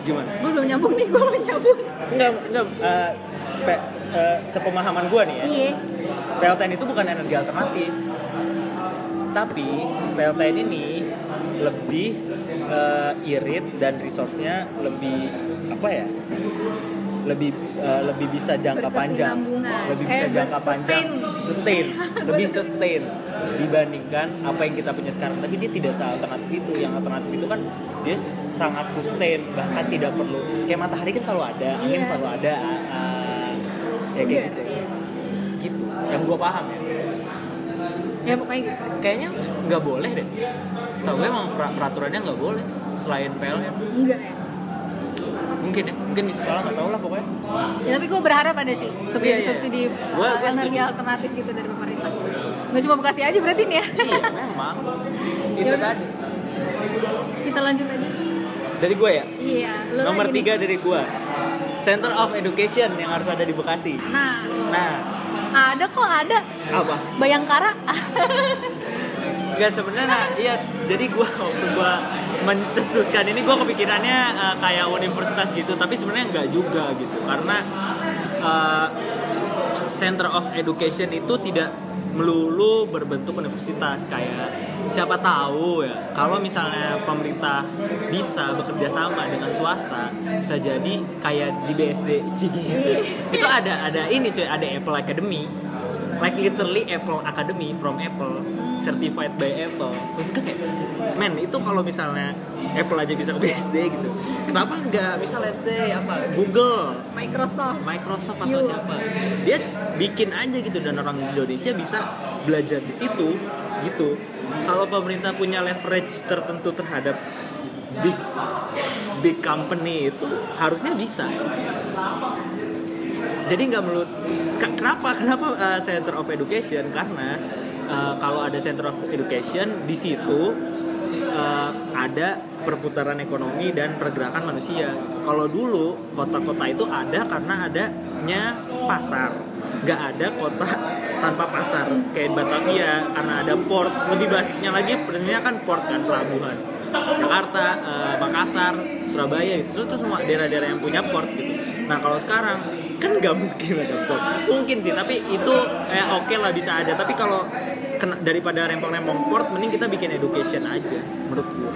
gimana? Gue belum nyambung nih gue belum nyambung. Enggak enggak eh, pe- eh, sepemahaman gua nih ya. Iya. PLTN itu bukan energi alternatif tapi PLTN ini lebih eh, irit dan resource-nya lebih apa ya? Lebih eh, lebih bisa jangka panjang. Lebih bisa Eh, jangka sustain. panjang. sustain. Lebih sustain dibandingkan apa yang kita punya sekarang. Tapi dia tidak sealternatif itu. Yang alternatif itu kan dia sangat sustain. Bahkan tidak perlu. Kayak matahari kan selalu ada angin Iya. selalu ada ah, ya kayak Iya, gitu. Gitu. Yang gua paham ya ya pokoknya gitu. Kayaknya nggak boleh deh. Setahu gue emang per- peraturannya nggak boleh selain PLN enggak ya. Mungkin ya mungkin bisa salah nggak tahu lah pokoknya. Ya tapi gue berharap ada sih subsidi Iya, iya. subsidi Gua- uh, gua energi alternatif gitu dari pemerintah. Nggak cuma bekasi aja berarti nih ya? Iya memang. Itu Yaudah. tadi. Kita lanjut aja. Dari gue ya? Iya nomor nih. tiga dari gue Center of Education yang harus ada di Bekasi. Nah. Nah ada kok ada. Apa? Bayangkara. Gak sebenarnya iya jadi gue waktu gue mencetuskan ini gue kepikirannya eh, kayak universitas gitu tapi sebenarnya nggak juga gitu karena eh, Center of Education itu tidak melulu berbentuk universitas kayak siapa tahu ya kalau misalnya pemerintah bisa bekerja sama dengan swasta bisa jadi kayak di BSD gitu. itu ada ada ini cuy ada Apple Academy. Like literally Apple Academy from Apple certified by Apple. Maksudnya kayak men itu kalau misalnya Apple aja bisa ke BSD gitu kenapa nggak misalnya let's say apa Google? Microsoft. Microsoft atau Yuk. siapa? Dia bikin aja gitu dan orang Indonesia bisa belajar di situ gitu kalau pemerintah punya leverage tertentu terhadap big big company itu harusnya bisa. Jadi nggak Ka- kenapa kenapa uh, Center of Education? Karena uh, kalau ada Center of Education di situ uh, ada perputaran ekonomi dan pergerakan manusia. Kalau dulu kota-kota itu ada karena adanya pasar nggak ada kota tanpa pasar kayak Batavia karena ada port lebih basicnya lagi sebenarnya kan port kan pelabuhan Jakarta, eh, Makassar, Surabaya itu itu semua daerah-daerah yang punya port gitu. Nah kalau sekarang kan nggak mungkin ada port. Mungkin sih, tapi itu eh, oke lah bisa ada. Tapi kalau kena- daripada rempong-rempong port, mending kita bikin education aja, menurut gue.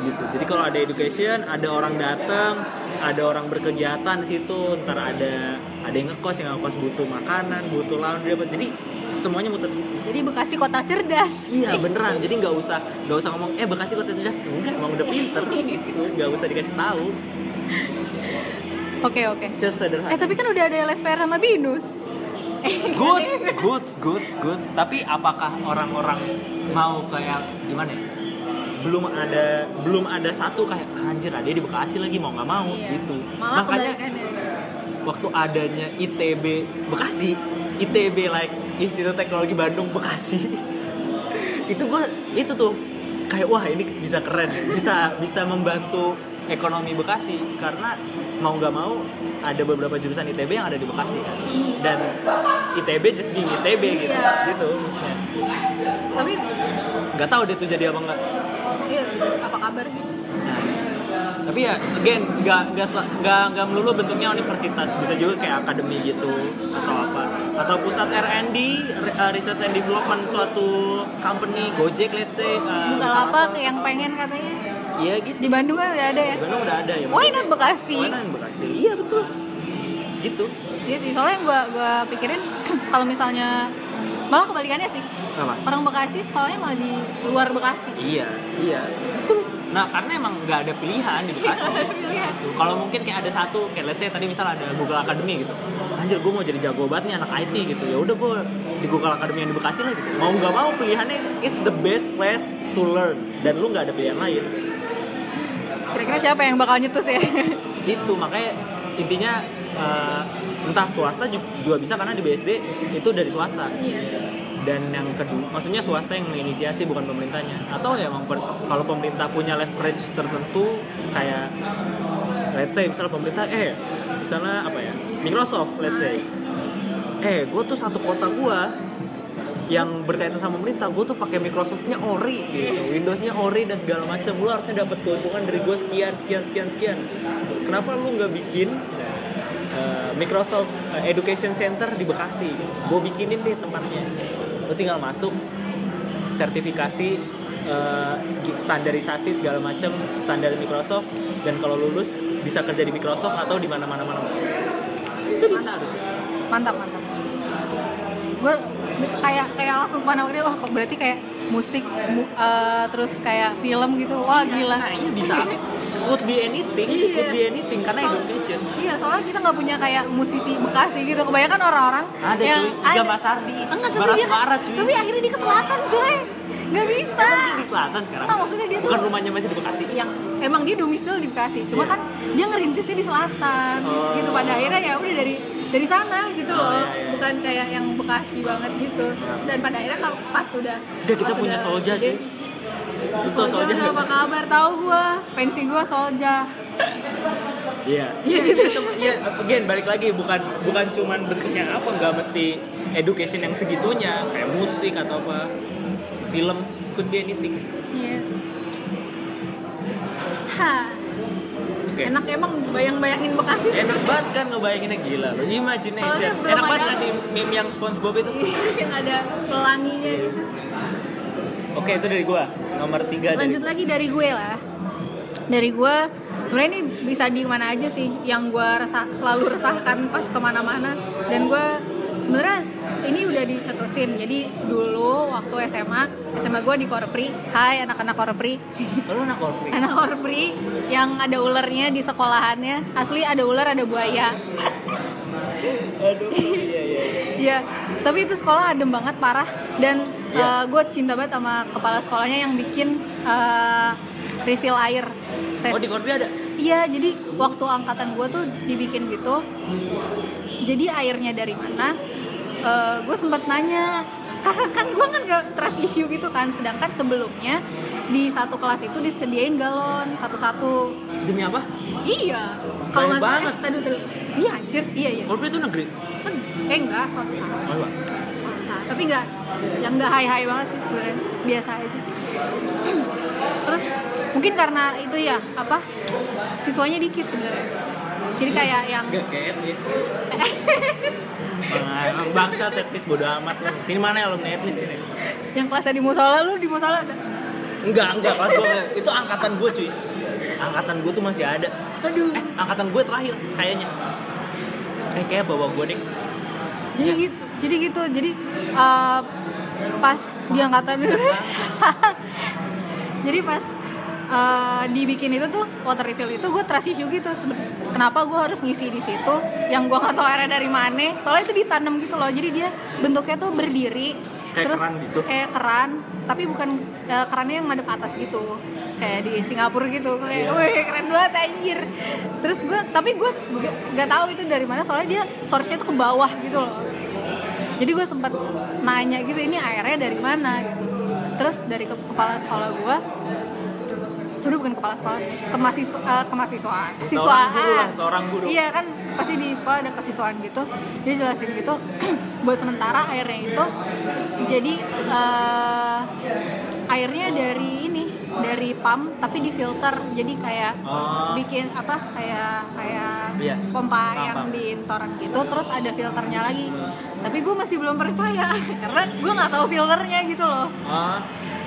Gitu. Jadi kalau ada education, ada orang datang, ada orang berkegiatan di situ, ntar ada ada yang ngekos, yang ngekos butuh makanan, butuh laundry, apa. Jadi semuanya muter. Jadi Bekasi kota cerdas. Iya beneran, jadi nggak usah nggak usah ngomong eh Bekasi kota cerdas. Enggak emang udah pinter. Gitu nggak usah dikasih tahu. Oke oke. Sesederhana. Eh tapi kan udah ada LSPR sama binus. Good good good good. Tapi apakah orang-orang mau kayak gimana ya? Belum ada belum ada satu kayak anjir ada di Bekasi lagi mau nggak mau. Iya. gitu. Malah makanya waktu adanya ITB Bekasi. ITB like Institut Teknologi Bandung Bekasi. Itu gue itu tuh kayak wah ini bisa keren. Bisa bisa membantu ekonomi Bekasi. Karena mau nggak mau ada beberapa jurusan ITB yang ada di Bekasi kan. Dan ITB just being ITB gitu. Iya. gitu maksudnya. Tapi nggak tahu deh tuh jadi apa nggak. Iya apa kabar gitu Nah, tapi ya again nggak nggak nggak nggak melulu bentuknya universitas. Bisa juga kayak akademi gitu atau apa. Atau pusat R&D uh, research and development suatu company Gojek let's say uh, Bukalapak yang pengen katanya. Iya gitu. Di Bandung kan udah ada ya? Di Bandung udah ada ya why not Bekasi? Why not Bekasi? Iya betul. Gitu. Iya sih, soalnya gue gua pikirin kalau misalnya malah kebalikannya sih. Apa? Orang Bekasi sekolahnya malah di luar Bekasi. iya iya. Nah karena emang nggak ada pilihan di Bekasi. Pilihan. Tuh, kalau mungkin kayak ada satu kayak let's say tadi misal ada Google Academy gitu. Anjir gue mau jadi jago banget nih anak IT gitu. Ya udah gue di Google Academy yang di Bekasi lah gitu. Mau nggak mau pilihannya is the best place to learn. Dan lu nggak ada pilihan lain. Kira-kira siapa yang bakal nyetus ya? itu makanya intinya eh, entah swasta ju- juga bisa karena di BSD itu dari swasta. Iya. Dan yang kedua maksudnya swasta yang menginisiasi bukan pemerintahnya. Atau ya emang per- kalau pemerintah punya leverage tertentu kayak let's say misalnya pemerintah eh misalnya apa ya Microsoft let's say. Eh gue tuh satu kota gue yang berkaitan sama pemerintah gue tuh pakai Microsoftnya ori gitu Windowsnya ori dan segala macam lu harusnya dapat keuntungan dari gue sekian sekian sekian sekian. Kenapa lu nggak bikin uh, Microsoft uh, Education Center di Bekasi? Gue bikinin deh tempatnya lu tinggal masuk sertifikasi uh, standarisasi segala macam standar Microsoft dan kalau lulus bisa kerja di Microsoft atau di mana mana itu bisa harusnya Mantap, mantap. Gue kayak kayak langsung pandang dia, wah berarti kayak musik mu- eh, terus kayak film gitu. Wah, gila. Nah, iya bisa. Could be anything, Iya. could be anything karena education. Iya, soalnya kita nggak punya kayak musisi Bekasi gitu. Kebanyakan orang-orang Ada yang cuy, Iga Mas Ardi, Enggak, tapi dia- Suara cuy. Tapi akhirnya dia ke selatan, cuy. Nggak bisa. Emang di selatan sekarang. Enggak, maksudnya dia tuh Bukan rumahnya masih di Bekasi. yang emang dia domisili di Bekasi cuma Iya. kan dia ngerintisnya di selatan Oh. gitu pada akhirnya ya udah dari dari sana gitu Oh, loh iya, iya. bukan kayak yang Bekasi banget gitu. Dan pada akhirnya kalau pas sudah Udah kita punya Solja cuy. Itu Solja apa kabar? Tahu gua. Pensi gua Solja Iya. Iya gitu. Iya, again balik lagi. Bukan bukan cuman bentuknya apa nggak mesti education yang segitunya. Kayak musik atau apa. Film. Could be anything. iya Oke. enak emang bayang-bayangin Bekasi Enak banget kan ngebayanginnya gila loh. Imagination. Soalnya belum Enak banget ada- nggak sih meme yang SpongeBob itu? yang ada pelanginya gitu Oke, itu dari gua. Nomor tiga dari lanjut lagi dari gue lah dari gue sebenarnya ini bisa di mana aja sih yang gue resah selalu resahkan pas ke mana-mana dan gue sebenarnya ini udah dicetusin jadi dulu waktu SMA SMA gue di Korpri Hai anak-anak Korpri Lu anak korpri. anak Korpri yang ada ularnya di sekolahannya asli ada ular ada buaya Aduh, iya iya. iya. Iya, tapi itu sekolah adem banget parah dan Iya. gue cinta banget sama kepala sekolahnya yang bikin eh, refill air. Stes. Oh di korpri ada? Iya, jadi waktu angkatan gue tuh dibikin gitu. Jadi airnya dari mana? Gue sempat nanya karena kan gue kan gak trust issue gitu kan. Sedangkan sebelumnya di satu kelas itu disediain galon satu-satu. Demi apa? Iya. Kalau nggak salah, banget. eh, tadi tadi. Iya anjir, iya iya. Korpri itu negeri. Eh enggak swasta. Oh, iya. Swasta. Tapi enggak yang enggak high-high banget sih sebenarnya. Biasa aja. Terus mungkin karena itu ya apa? Siswanya dikit sebenarnya. Jadi kayak yang Emang bangsa etnis bodo amat. lu. Sini mana ya alumni etnis ini? yang kelasnya di musola lu di musola ada. Enggak, enggak kelas gua. Itu angkatan gua cuy. Angkatan gua tuh masih ada. Aduh. Eh, angkatan gua terakhir kayaknya. Eh, kayak bawa gua deh. Jadi gitu. Jadi gitu. Jadi eh, pas di angkatan Jadi pas eh, dibikin itu tuh water refill itu gue trust issue gitu. Kenapa gue harus ngisi di situ? Yang gue nggak tahu airnya dari mana. Soalnya itu ditanam gitu loh. Jadi dia bentuknya tuh berdiri Kayak terus keran gitu? kayak keran tapi bukan eh, kerannya yang madep atas gitu. Kayak di Singapura gitu. Kayak Iya. wih keren banget anjir. Terus gue tapi gue nggak- nggak tahu itu dari mana. Soalnya dia source-nya tuh ke bawah gitu loh. Jadi gue sempat nanya gitu ini airnya dari mana? gitu. Terus dari ke- kepala sekolah gue sebenarnya bukan kepala sekolah sih kemahasiswa eh, kemahasiswaan Seorang kesiswaan guru lah, seorang guru. iya kan pasti di sekolah ada kesiswaan gitu. Dia jelasin gitu buat sementara airnya itu jadi eh, airnya dari ini dari pump tapi difilter jadi kayak Oh. bikin apa kayak kayak Iya. pompa yang di toren gitu terus ada filternya lagi. Tapi gue masih belum percaya karena gue nggak tahu filternya gitu loh. Ah,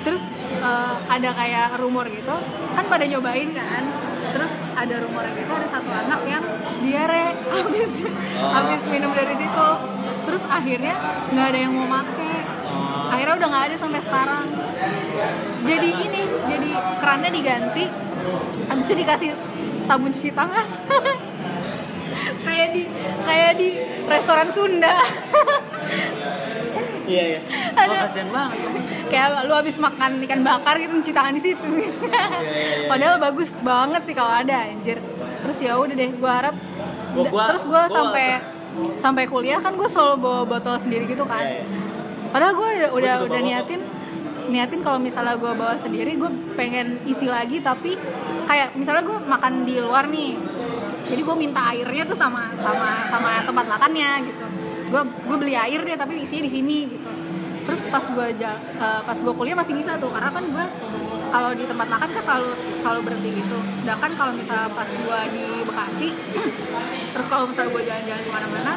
terus eh, ada kayak rumor gitu kan pada nyobain kan terus ada rumor gitu ada satu anak yang diare habis Oh. habis minum dari situ terus akhirnya nggak ada yang mau make oh. akhirnya udah nggak ada sampai sekarang jadi ini jadi kerannya diganti habis itu dikasih sabun cuci tangan kayak di kayak di restoran Sunda Iya iya. Ada. Wah kasihan banget. kayak lu habis makan ikan bakar gitu cuci tangan di situ iya, padahal bagus banget sih kalau ada anjir terus ya udah deh gue harap Gua- gua- terus gue gua- sampai sampai kuliah kan gue selalu bawa botol sendiri gitu kan Iya, iya. padahal gue udah udah, juga udah bawa niatin niatin kalau misalnya gue bawa sendiri gue pengen isi lagi tapi kayak misalnya gue makan di luar nih jadi gue minta airnya tuh sama sama sama tempat makannya gitu gue gue beli air deh tapi isinya di sini gitu. Terus pas gue eh, pas gue kuliah masih bisa tuh karena kan gue kalau di tempat makan kan selalu selalu berhenti gitu. Sedangkan kalau misalnya pas gue di Bekasi terus kalau misalnya gue jalan-jalan ke mana-mana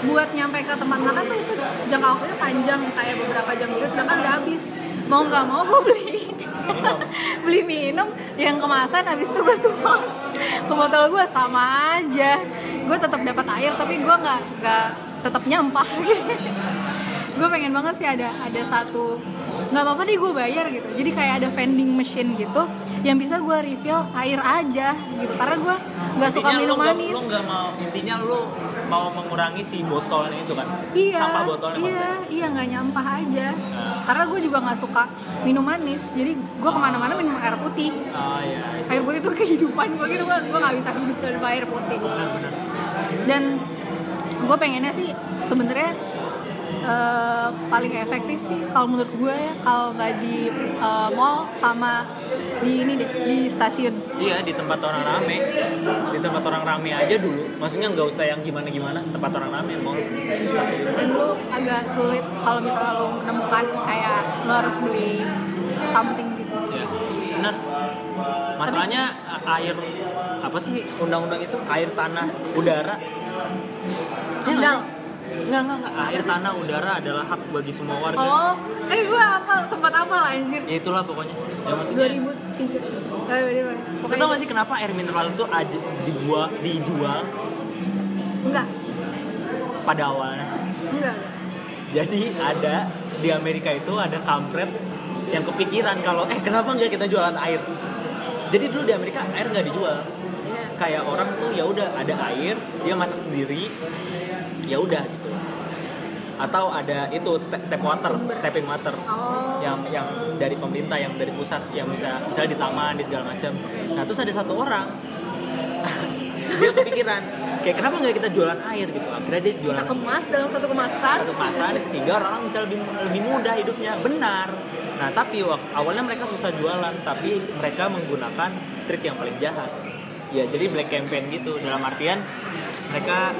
buat nyampe ke tempat makan tuh itu jangka waktunya panjang kayak beberapa jam gitu sedangkan udah habis. Mau nggak mau gue beli beli minum yang kemasan habis itu gue tuang ke botol gue sama aja. Gue tetap dapat air tapi gue nggak nggak tetap nyampah gue pengen banget sih ada ada satu nggak apa-apa deh gue bayar gitu jadi kayak ada vending machine gitu yang bisa gue refill air aja gitu karena gue nggak suka minum nggak- manis Lu nggak mau intinya lu mau mengurangi si botolnya itu kan. iya Sampah botolnya iya maksudnya. iya nggak nyampah aja Nah. karena gue juga nggak suka minum manis jadi gue ke mana-mana minum air putih Oh iya. air putih itu kehidupan gue gitu gue gue nggak bisa hidup tanpa air putih Benar-benar. dan gue pengennya sih sebenarnya eh, paling efektif sih kalau menurut gue ya kalau nggak di eh, mall sama di ini deh di stasiun Iya di tempat orang rame, di tempat orang rame aja dulu. Maksudnya nggak usah yang gimana-gimana, tempat orang rame mau stasiun. dan lu agak sulit kalau misalnya lu menemukan kayak lu harus beli something gitu Ya, benar. Masalahnya a- air apa sih undang-undang itu air tanah udara? Ya, Amdal. Nggak, nggak, nggak. Air tanah udara adalah hak bagi semua warga. oh eh gue apa sempat apa lah anjir Ya itulah pokoknya. Ya maksudnya. 2003 eh, pokoknya tau gak sih kenapa air mineral itu aja dibuat dijual enggak pada awalnya? enggak Jadi ada di Amerika itu ada kampret yang kepikiran kalau eh kenapa nggak kita jualan air? Jadi dulu di Amerika air nggak dijual. Iya. Kayak orang tuh ya udah ada air, dia masak sendiri, ya udah gitu. Atau ada itu ta- tap water, tapping water oh. yang yang dari pemerintah yang dari pusat yang bisa misalnya di taman di segala macam. Nah terus ada satu orang dia kepikiran kayak kenapa nggak kita jualan air gitu? Akhirnya dia jualan kita kemas dalam satu kemasan. satu pasar sehingga orang bisa lebih lebih mudah hidupnya. Benar. Nah tapi awalnya mereka susah jualan tapi mereka menggunakan trik yang paling jahat. Ya jadi black campaign gitu. Dalam artian mereka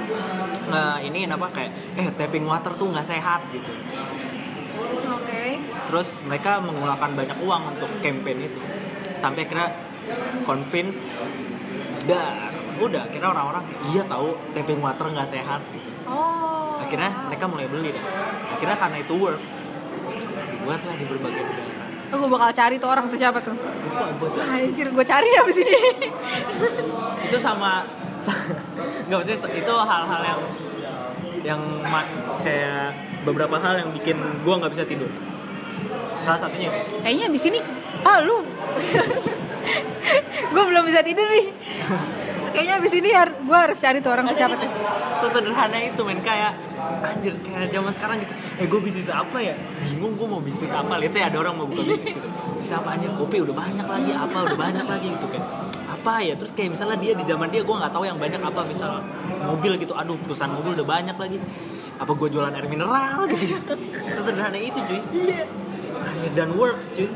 nge ini apa kayak eh tapping water tuh nggak sehat gitu. Oke. Terus mereka menggunakan banyak uang untuk campaign itu. Sampai kira convince dan udah kira orang-orang kayak, iya tahu tapping water nggak sehat. Oh. Akhirnya mereka mulai beli deh. Akhirnya karena itu works. Dibuatlah di berbagai negara. Oh, gue bakal cari tuh orang tuh siapa tuh? Lupa ya. Anjir, gue cari abis ini. Itu sama sa- nggak maksudnya itu hal-hal yang yang kayak beberapa hal yang bikin gua nggak bisa tidur. Salah satunya Kayaknya abis ini Ah, lu. Gue belum bisa tidur nih. Kayaknya abis ini gue harus cari tuh orang tuh siapa tuh. sesederhana itu men. Kayak anjir kayak zaman sekarang gitu. Eh gue bisnis apa ya? Bingung gue mau bisnis apa. Lihat saya ada orang mau buka bisnis gitu. Bisnis apa anjir? Kopi udah banyak lagi apa udah banyak lagi gitu kan apa ya? Terus kayak misalnya dia di zaman dia gue nggak tahu yang banyak apa. Misal mobil gitu aduh perusahaan mobil udah banyak lagi. Apa gue jualan air mineral gitu sesederhana itu cuy. Hanya dan works cuy.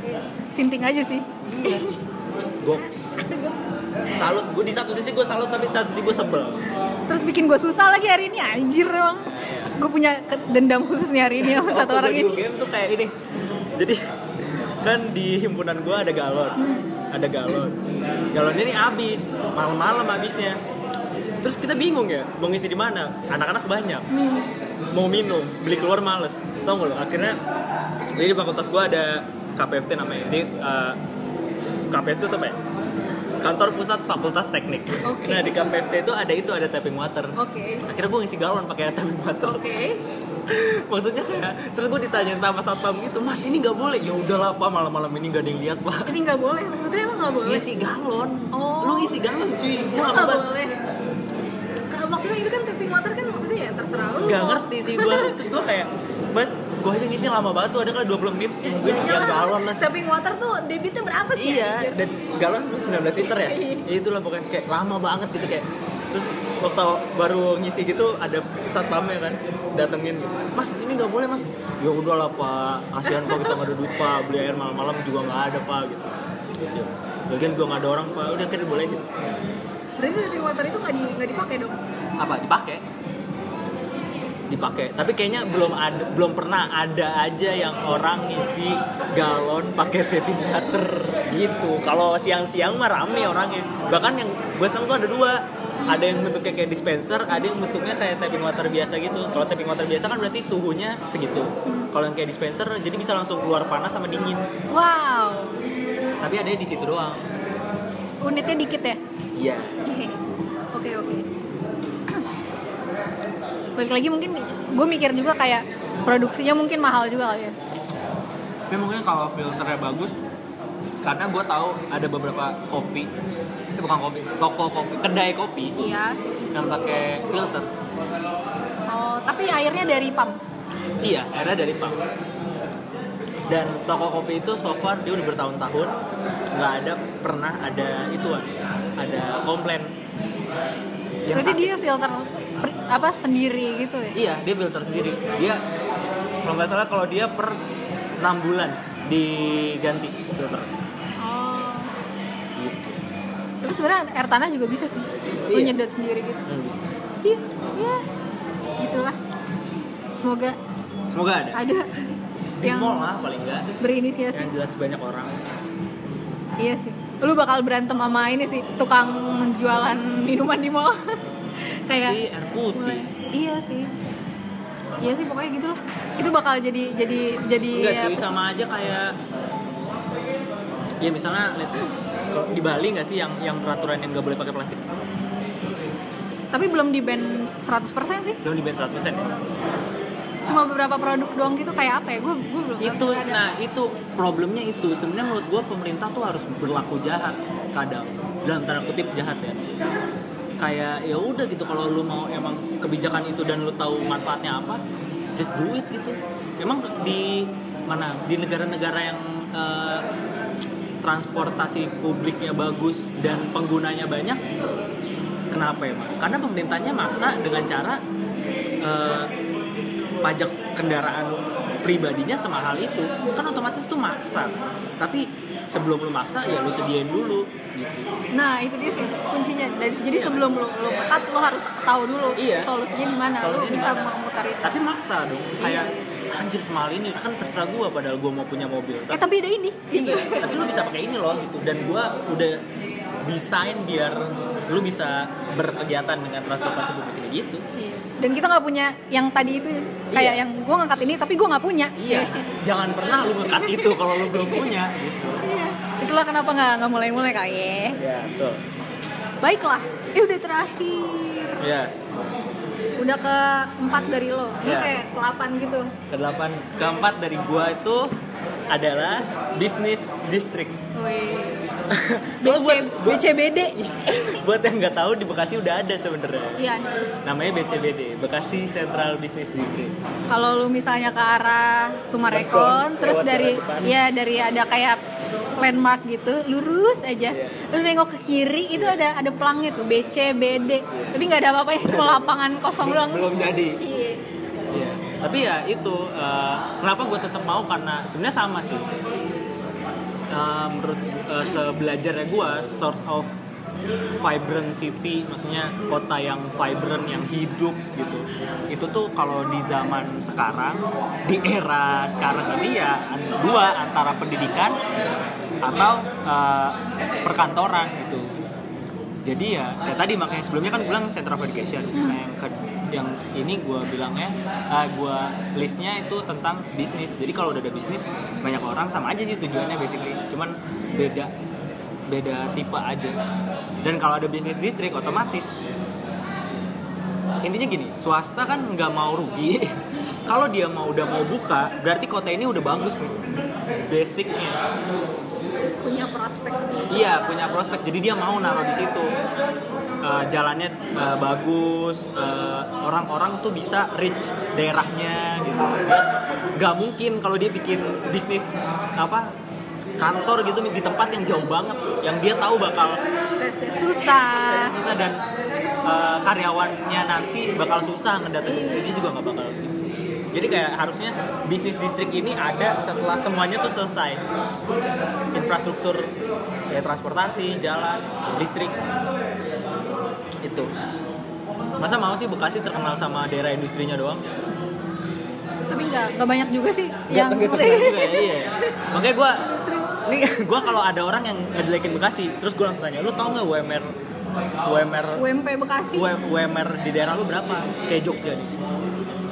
Sinting aja sih. iya. Goks. Salut. Gue di satu sisi gue salut tapi di satu sisi gue sebel. Terus bikin gue susah lagi hari ini anjir emang. Gue punya dendam khusus nih hari ini sama satu orang gue ini. game tuh kayak ini. Jadi kan di himpunan gue ada galon ada galon. Galonnya ini habis malam-malam habisnya. Terus kita bingung ya mau ngisi di mana? Anak-anak banyak. Mau minum beli keluar males. Tau gak lo? Akhirnya jadi di fakultas gue ada KPFT namanya. Jadi eh, KPFT itu apa ya? Kantor pusat fakultas teknik. Oke. nah di KPFT itu ada itu ada tapping water. Oke. akhirnya gue ngisi galon pakai tapping water. Oke. maksudnya kayak terus gue ditanyain sama satpam gitu mas ini nggak boleh ya udahlah pak malam-malam ini nggak ada yang lihat pak Ini nggak boleh. Maksudnya emang nggak boleh. ngisi galon Oh. lu ngisi galon cuy gue nggak boleh. Maksudnya itu kan tapping water kan maksudnya ya terserah lu. nggak ngerti sih gue terus gue kayak mas gue aja ngisi lama banget tuh ada kali 20 menit mungkin Iya, yang galon lah Tapping water tuh debitnya berapa sih? iya dan galon tuh 19 liter ya Iya. ya itulah pokoknya kayak lama banget gitu kayak terus waktu baru ngisi gitu ada satpamnya kan datengin gitu. Mas ini nggak boleh mas. Ya udahlah pak. Kasihan kok kita nggak ada duit pak. Beli air malam-malam juga nggak ada pak gitu. Ya bagian juga nggak ada orang pak. Udah akhirnya bolehin Berarti tapping water itu nggak di nggak dipakai dong? apa dipakai? Dipakai. Tapi kayaknya belum ada belum pernah ada aja yang orang ngisi galon pakai tapping water gitu. Kalau siang-siang mah rame orangnya. Bahkan yang gue seneng tuh ada dua ada yang bentuknya kayak dispenser ada yang bentuknya kayak tapping water biasa gitu kalau tapping water biasa kan berarti suhunya segitu kalau yang kayak dispenser jadi bisa langsung keluar panas sama dingin Wow. tapi ada di situ doang Unitnya dikit ya? iya Oke oke. Balik lagi mungkin gue mikir juga kayak produksinya mungkin mahal juga kali ya. Tapi mungkin kalau filternya bagus karena gue tahu ada beberapa kopi itu bukan kopi toko kopi kedai kopi Iya. yang pakai filter Oh, tapi airnya dari pump. iya akhirnya dari pump dan toko kopi itu so far dia udah bertahun-tahun nggak ada pernah ada ituan ada komplain yang Berarti sakit. dia filter per- apa sendiri gitu ya? iya dia filter sendiri dia kalau nggak salah kalau dia per 6 bulan diganti filter Tapi sebenarnya air tanah juga bisa sih. Lu Iya. nyedot sendiri gitu. Bisa. Iya, iya. Gitulah. Semoga semoga ada ada di yang mall lah paling nggak berinisiasi. yang jelas banyak orang Iya sih. Lu bakal berantem sama ini sih, tukang jualan minuman di mall. Kayak tapi air putih mulai. Iya sih. Iya sih pokoknya gitu lah. Itu bakal jadi jadi jadi enggak cuy apa sih? sama aja kayak ya misalnya lihat di Bali nggak sih yang yang peraturan yang nggak boleh pakai plastik? Tapi belum di ban 100% sih. belum di ban 100% ya? Cuma beberapa produk doang gitu kayak apa ya? Gue gue belum itu ada. nah itu problemnya itu. Sebenarnya menurut gua pemerintah tuh harus berlaku jahat kadang. Dalam tanda kutip jahat ya. Kayak ya udah gitu kalau lu mau emang kebijakan itu dan lu tahu manfaatnya apa just do it gitu. Emang di mana? Di negara-negara yang eh, transportasi publiknya bagus dan penggunanya banyak kenapa emang karena pemerintahnya maksa dengan cara eh, pajak kendaraan pribadinya semahal itu kan otomatis itu maksa tapi sebelum lu maksa ya lu sediain dulu gitu Nah itu dia sih kuncinya. Jadi sebelum lo lo pekat lo harus tahu dulu Iya. solusinya di mana. Di bisa memutar itu. tapi maksa dong kayak anjir semahal ini kan terserah gua padahal gua mau punya mobil Eh tapi ada ini. iya tapi lu bisa pakai ini loh gitu dan gua udah desain biar lu bisa berkegiatan dengan transportasi publik ini gitu Iya. Dan kita nggak punya yang tadi itu kayak Iya. yang gue ngangkat ini tapi gue nggak punya. iya jangan pernah lu ngekat itu kalau lu belum punya gitu Iya. Itulah kenapa nggak nggak mulai-mulai kali ya. ya betul Baiklah. Eh udah terakhir. ya Udah ke empat dari lo. Ini Iya. kayak delapan gitu. kedelapan keempat dari gua itu adalah bisnis. Kalau BC, buat, buat, BCBD. buat yang nggak tahu di Bekasi udah ada sebenarnya Iya. namanya BCBD Bekasi Central Business District Kalau lu misalnya ke arah Sumarekon, Rekon, terus dari ya dari ada kayak landmark gitu, lurus aja. Iya. Lu nengok ke kiri itu ada ada pelangnya tuh BCBD. Tapi nggak ada apa-apanya, cuma lapangan kosong doang. belum jadi Iya. Iya. tapi ya itu eh, kenapa gue tetap mau karena sebenarnya sama sih Eh, menurut uh, sebelajarnya gue source of vibrant city maksudnya kota yang vibrant yang hidup gitu itu tuh kalau di zaman sekarang di era sekarang ini ya dua antara pendidikan atau eh, perkantoran gitu. Jadi ya kayak tadi makanya sebelumnya kan gue bilang center of education. Nah yang ke- yang ini gue bilangnya uh, gue listnya itu tentang bisnis. Jadi kalau udah ada bisnis banyak orang sama aja sih tujuannya basically. Cuman beda beda tipe aja. Dan kalau ada bisnis distrik otomatis. Intinya gini swasta kan nggak mau rugi. Kalau dia mau udah mau buka berarti kota ini udah bagus nih basicnya punya prospek Iya punya prospek, jadi dia mau naruh di situ. Eh, jalannya eh, bagus, eh, orang-orang tuh bisa reach daerahnya gitu. Dia Gak mungkin kalau dia bikin bisnis apa kantor gitu di tempat yang jauh banget, yang dia tahu bakal susah. Susah dan eh, karyawannya nanti bakal susah ngedatengin. Sini juga nggak bakal gitu. Jadi kayak harusnya bisnis distrik ini ada setelah semuanya tuh selesai. Infrastruktur ya transportasi, jalan, listrik itu. Masa mau sih Bekasi terkenal sama daerah industrinya doang? tapi nggak nggak banyak juga sih yang yang juga ya, iya. Makanya gue nih gue kalau ada orang yang ngejelekin Bekasi, terus gue langsung tanya, lu tau nggak UMR UMR UMP Bekasi U- UMR di daerah lu berapa? Kayak Jogja nih.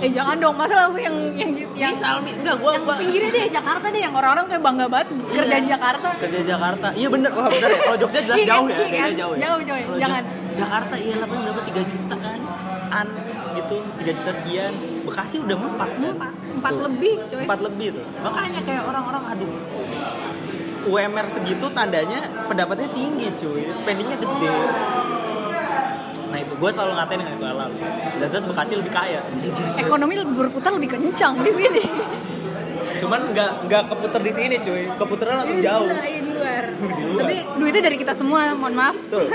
Eh jangan dong masa langsung yang yang yang Bisa, enggak gua yang gua pinggirnya deh Jakarta deh yang orang-orang kayak bangga banget kerja di Jakarta kerja di Jakarta. Iya bener, wah bener ya. Kalau Jogja jelas Iya, jauh ya, iya kan? jauh ya. Jauh, jauh Jangan. Ja- Jakarta iya lah paling dapat 3 juta kan. An gitu, 3 juta sekian. Bekasi udah 4 empat empat Tuh. lebih coy 4 lebih tuh. Makanya kayak orang-orang aduh UMR segitu tandanya pendapatnya tinggi cuy, spendingnya gede. Nah itu gue selalu ngatain dengan itu halal. Jelas Bekasi lebih kaya. ekonomi berputar lebih kencang di sini Cuman nggak nggak keputer di sini cuy, keputernya langsung Di jauh. luar, iya, di luar. Di luar. tapi duitnya dari kita semua mohon maaf Betul.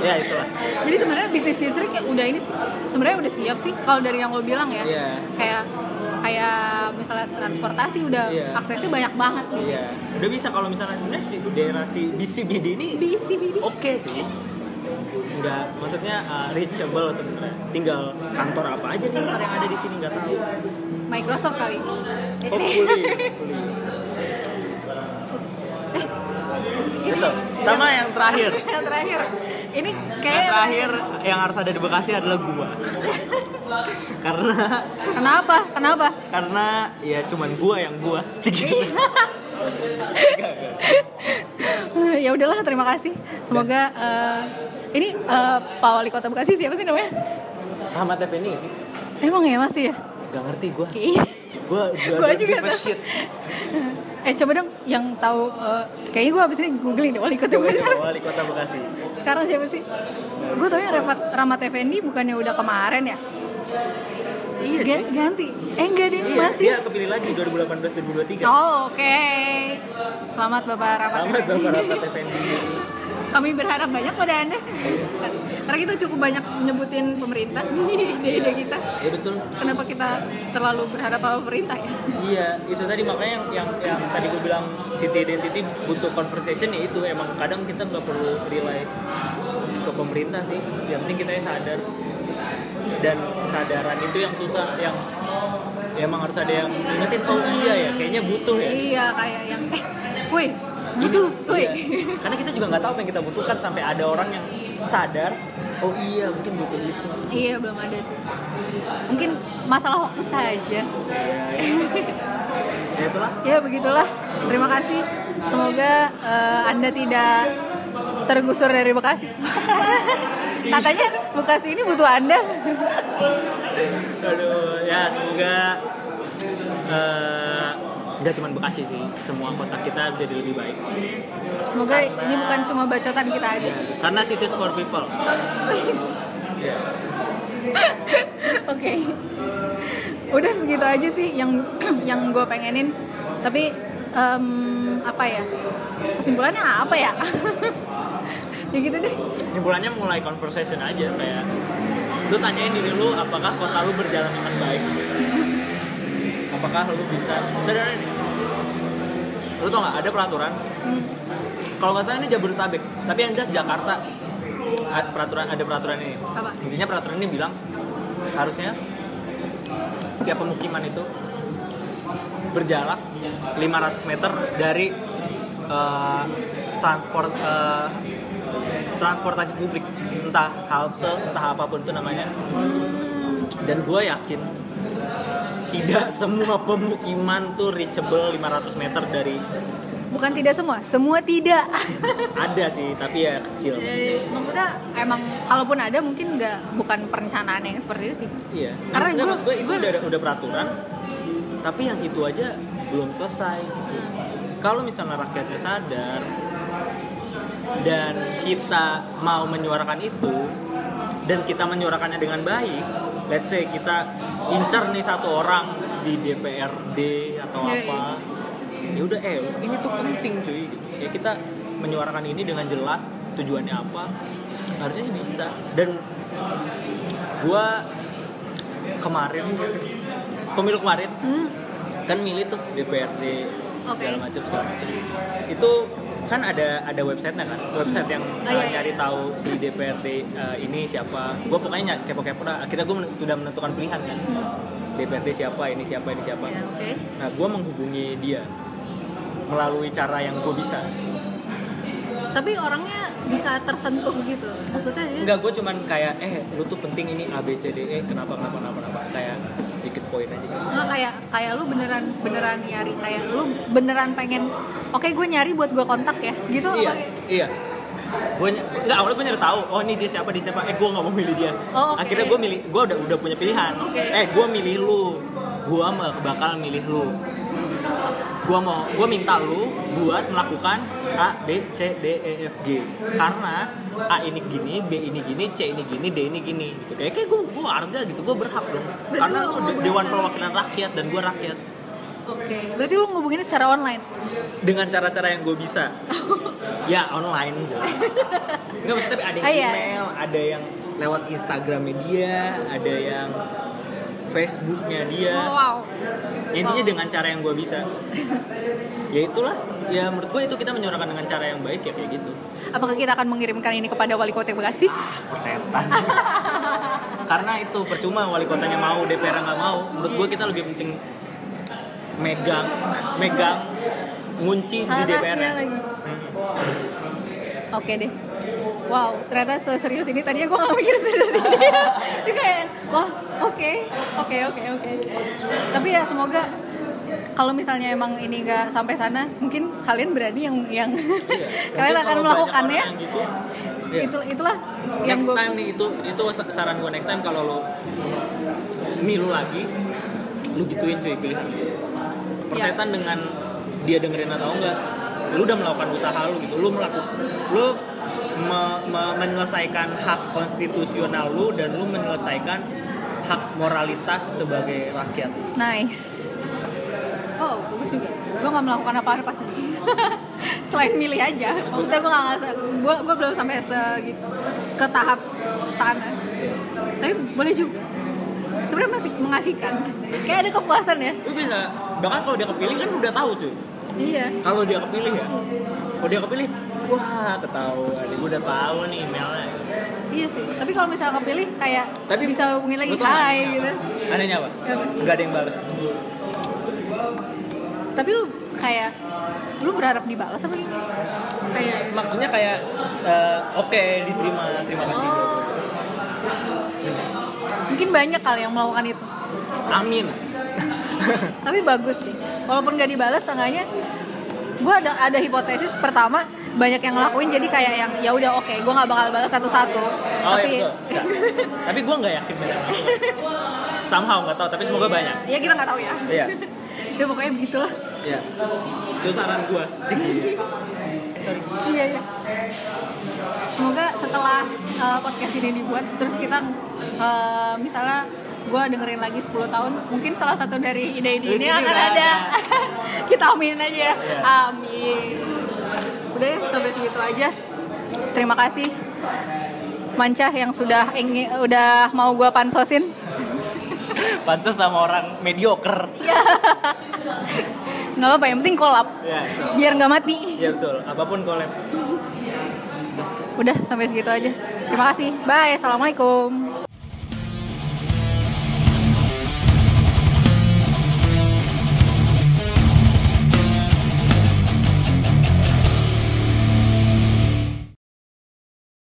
ya itulah. jadi sebenarnya bisnis distrik ya udah ini sih sebenarnya udah siap sih kalau dari yang lo bilang ya Iya. kayak kayak misalnya transportasi udah Iya. aksesnya banyak banget gitu. Iya, udah bisa kalau misalnya sebenarnya si daerah si BCBD ini BCBD. oke sih. Enggak, maksudnya uh, reachable sebenarnya. Tinggal kantor apa aja nih ntar yang ada di sini nggak tahu. Microsoft kali Hopefully. Gitu. Sama yang terakhir. yang terakhir ini Yang kayak terakhir yang harus ada di Bekasi adalah gua. karena kenapa kenapa karena ya cuman gua yang gua. Gitu. ya udahlah terima kasih semoga eh, ini eh, Pak Wali Kota Bekasi siapa sih namanya Rahmat Effendi nggak sih? emang ya masih ya Gak ngerti gua. Ih, Gua udah Gua don't juga tahu. eh coba dong yang tahu eh, kayaknya gue abis ini googling deh Wali Kota Bekasi wali kota Bekasi. sekarang siapa sih gue tau ya Rahmat, Rahmat Effendi bukannya udah kemarin ya Iya, Ga- ganti eh enggak deh Iya, masih dia kepilih lagi 2018 2023. Oh, oke. Selamat Bapak Rahmat Selamat Effendi. Bapak Rahmat Effendi. Kami berharap banyak pada Anda. Karena kita cukup banyak nyebutin pemerintah di ide kita. Iya betul. Kenapa kita terlalu berharap sama pemerintah ya? Iya, itu tadi makanya yang yang, yang tadi gue bilang city identity butuh conversation ya itu emang kadang kita nggak perlu rely ke pemerintah sih. Yang penting kita sadar dan kesadaran itu yang susah yang ya emang harus ada yang ingetin oh iya ya kayaknya butuh ya Iya, kayak yang eh, woi, butuh, woi. iya. karena kita juga nggak tahu apa yang kita butuhkan sampai ada orang yang sadar oh iya mungkin butuh itu Iya, belum ada sih. Mungkin masalah waktu saja. ya itulah Ya, begitulah. Terima kasih. Semoga eh, Anda tidak tergusur dari Bekasi. Katanya Bekasi ini butuh Anda. aduh ya semoga eh, nggak cuma Bekasi sih semua kota kita jadi lebih baik Semoga ini bukan cuma bacotan kita aja. karena cities for people Oke. Udah segitu aja sih yang yang gue pengenin. Tapi em, apa ya? Kesimpulannya apa ya? ya gitu deh. Kesimpulannya mulai conversation aja kayak lu tanyain diri lu apakah kota lu berjalan dengan baik apakah lu bisa sederhana ini lu tau nggak ada peraturan. Hmm. kalau nggak salah ini Jabodetabek tapi yang jelas Jakarta. Ada peraturan ada peraturan ini. Apa? intinya peraturan ini bilang harusnya setiap pemukiman itu berjarak 500 meter dari eh, transport eh, transportasi publik. Entah halte entah apa pun itu namanya. Dan gue yakin tidak semua pemukiman tuh reachable 500 meter dari bukan tidak semua semua tidak ada sih tapi ya kecil Jadi, maksudnya emang kalaupun ada mungkin nggak bukan perencanaan yang seperti itu sih Iya. Karena gue itu gua- udah udah peraturan, tapi yang itu aja belum selesai. Kalau misalnya rakyatnya sadar dan kita mau menyuarakan itu dan kita menyuarakannya dengan baik, let's say kita incar nih satu orang di DPRD atau Iya, apa, ya udah eh ini tuh penting cuy. Gitu. Kayak kita menyuarakan ini dengan jelas tujuannya apa, harusnya sih bisa. Dan gua kemarin pemilu kemarin Hmm. kan milih tuh DPRD segala Oke. macam segala macam itu kan ada ada websitenya kan? Website yang Oh, uh, iya, iya. nyari tahu si DPRD uh, ini siapa. Gue pokoknya ny- kepo-kepo dah. Akhirnya gue sudah menentukan pilihan kan? Hmm. DPRD siapa ini siapa ini siapa. Ya, oke. Nah gue menghubungi dia melalui cara yang gue bisa tapi orangnya bisa tersentuh gitu. Maksudnya dia Enggak, gue cuman kayak eh lu tuh penting ini A B C D E kenapa kenapa kenapa kenapa? Kayak sedikit poin aja nggak kayak kayak lu beneran beneran nyari kayak lu beneran pengen oke gue nyari buat gue kontak ya gitu iya apa iya. Gue nggak awalnya gue nyari tahu oh ini dia siapa dia siapa. Eh gue nggak mau milih dia. Oh, oke. akhirnya gue milih gue udah udah punya pilihan. Oke. eh gue milih lu. Gue bakal milih lu gue mau gue minta lu buat melakukan A B C D E F G. Karena A ini gini B ini gini C ini gini D ini gini gitu. Kayak kayak gue gue harga gitu gue berhak dong. Karena lu ngomongin dewan perwakilan rakyat dan gue rakyat. Oke berarti lu ngubunginnya secara online? Dengan cara-cara yang gue bisa. Ya online jelas. Nggak maksudnya ada yang Ah, iya. email ada yang lewat Instagramnya dia ada yang Facebooknya dia. Oh, wow. Intinya dengan cara yang gue bisa. Ya itulah. Ya menurut gue itu kita menyuarakan dengan cara yang baik ya kayak gitu. Apakah kita akan mengirimkan ini kepada wali kota Bekasi? Persetan. Karena itu percuma wali kotanya mau DPR nggak mau. Menurut gue kita lebih penting megang megang ngunci di DPR lagi. Oke deh Wow, ternyata seserius ini tadinya gue gak mikir serius ini Ini kayak, wah oke, oke, oke, oke Tapi ya semoga kalau misalnya emang ini nggak sampai sana, mungkin kalian berani yang yang Iya. kalian akan melakukannya. yang gitu, iya. Itu itulah yang next gue time nih itu itu sa- saran gue next time kalau lo milu lagi lu gituin cuy pilihan persetan Iya. dengan dia dengerin atau enggak lu udah melakukan usaha lu gitu lu melakukan lu me- me- menyelesaikan hak konstitusional lu dan lu menyelesaikan hak moralitas sebagai rakyat Nice. Oh, bagus juga. Gue gak melakukan apa-apa sih. Selain milih aja. Maksudnya gue gak gue gue belum sampai segitu ke tahap sana. Tapi boleh juga. Sebenarnya masih mengasihkan. Kayak ada kepuasan ya. lu bisa bahkan kalau dia kepilih kan udah tahu cuy Iya. kalau dia kepilih ya kalau dia kepilih wah ketahuan gue udah tahu nih emailnya Iya sih. Tapi kalau misalnya kepilih kayak Tapi bisa hubungin lagi hai gitu. Anehnya apa? Apa? Nggak ada yang balas. Tapi lu kayak lu berharap dibalas apa gitu? Kayak Maksudnya kayak eh, oke diterima, terima kasih. Oh. mungkin banyak kali yang melakukan itu. Amin. tapi bagus sih walaupun gak dibalas setengahnya gue ada ada hipotesis pertama banyak yang ngelakuin jadi kayak yang ya udah oke gue nggak bakal balas satu-satu Oh tapi iya. Nggak. tapi gue nggak yakin banyak. Somehow nggak tahu, tapi semoga banyak. ya kita nggak tahu ya Iya. ya pokoknya begitulah Iya. Itu saran gue. Iya iya semoga setelah uh, podcast ini dibuat terus kita uh, misalnya gue dengerin lagi 10 tahun mungkin salah satu dari ide-ide ini sini akan ada. kita aminin aja ya Iya. amin udah ya, sampai segitu aja. Terima kasih Mancah yang sudah ingin udah mau gue pansosin. Pansos sama orang mediocre. Nggak apa-apa yang penting kolab ya biar nggak mati. Ya betul. Apa pun collab. Udah sampai segitu aja. Terima kasih. Bye assalamualaikum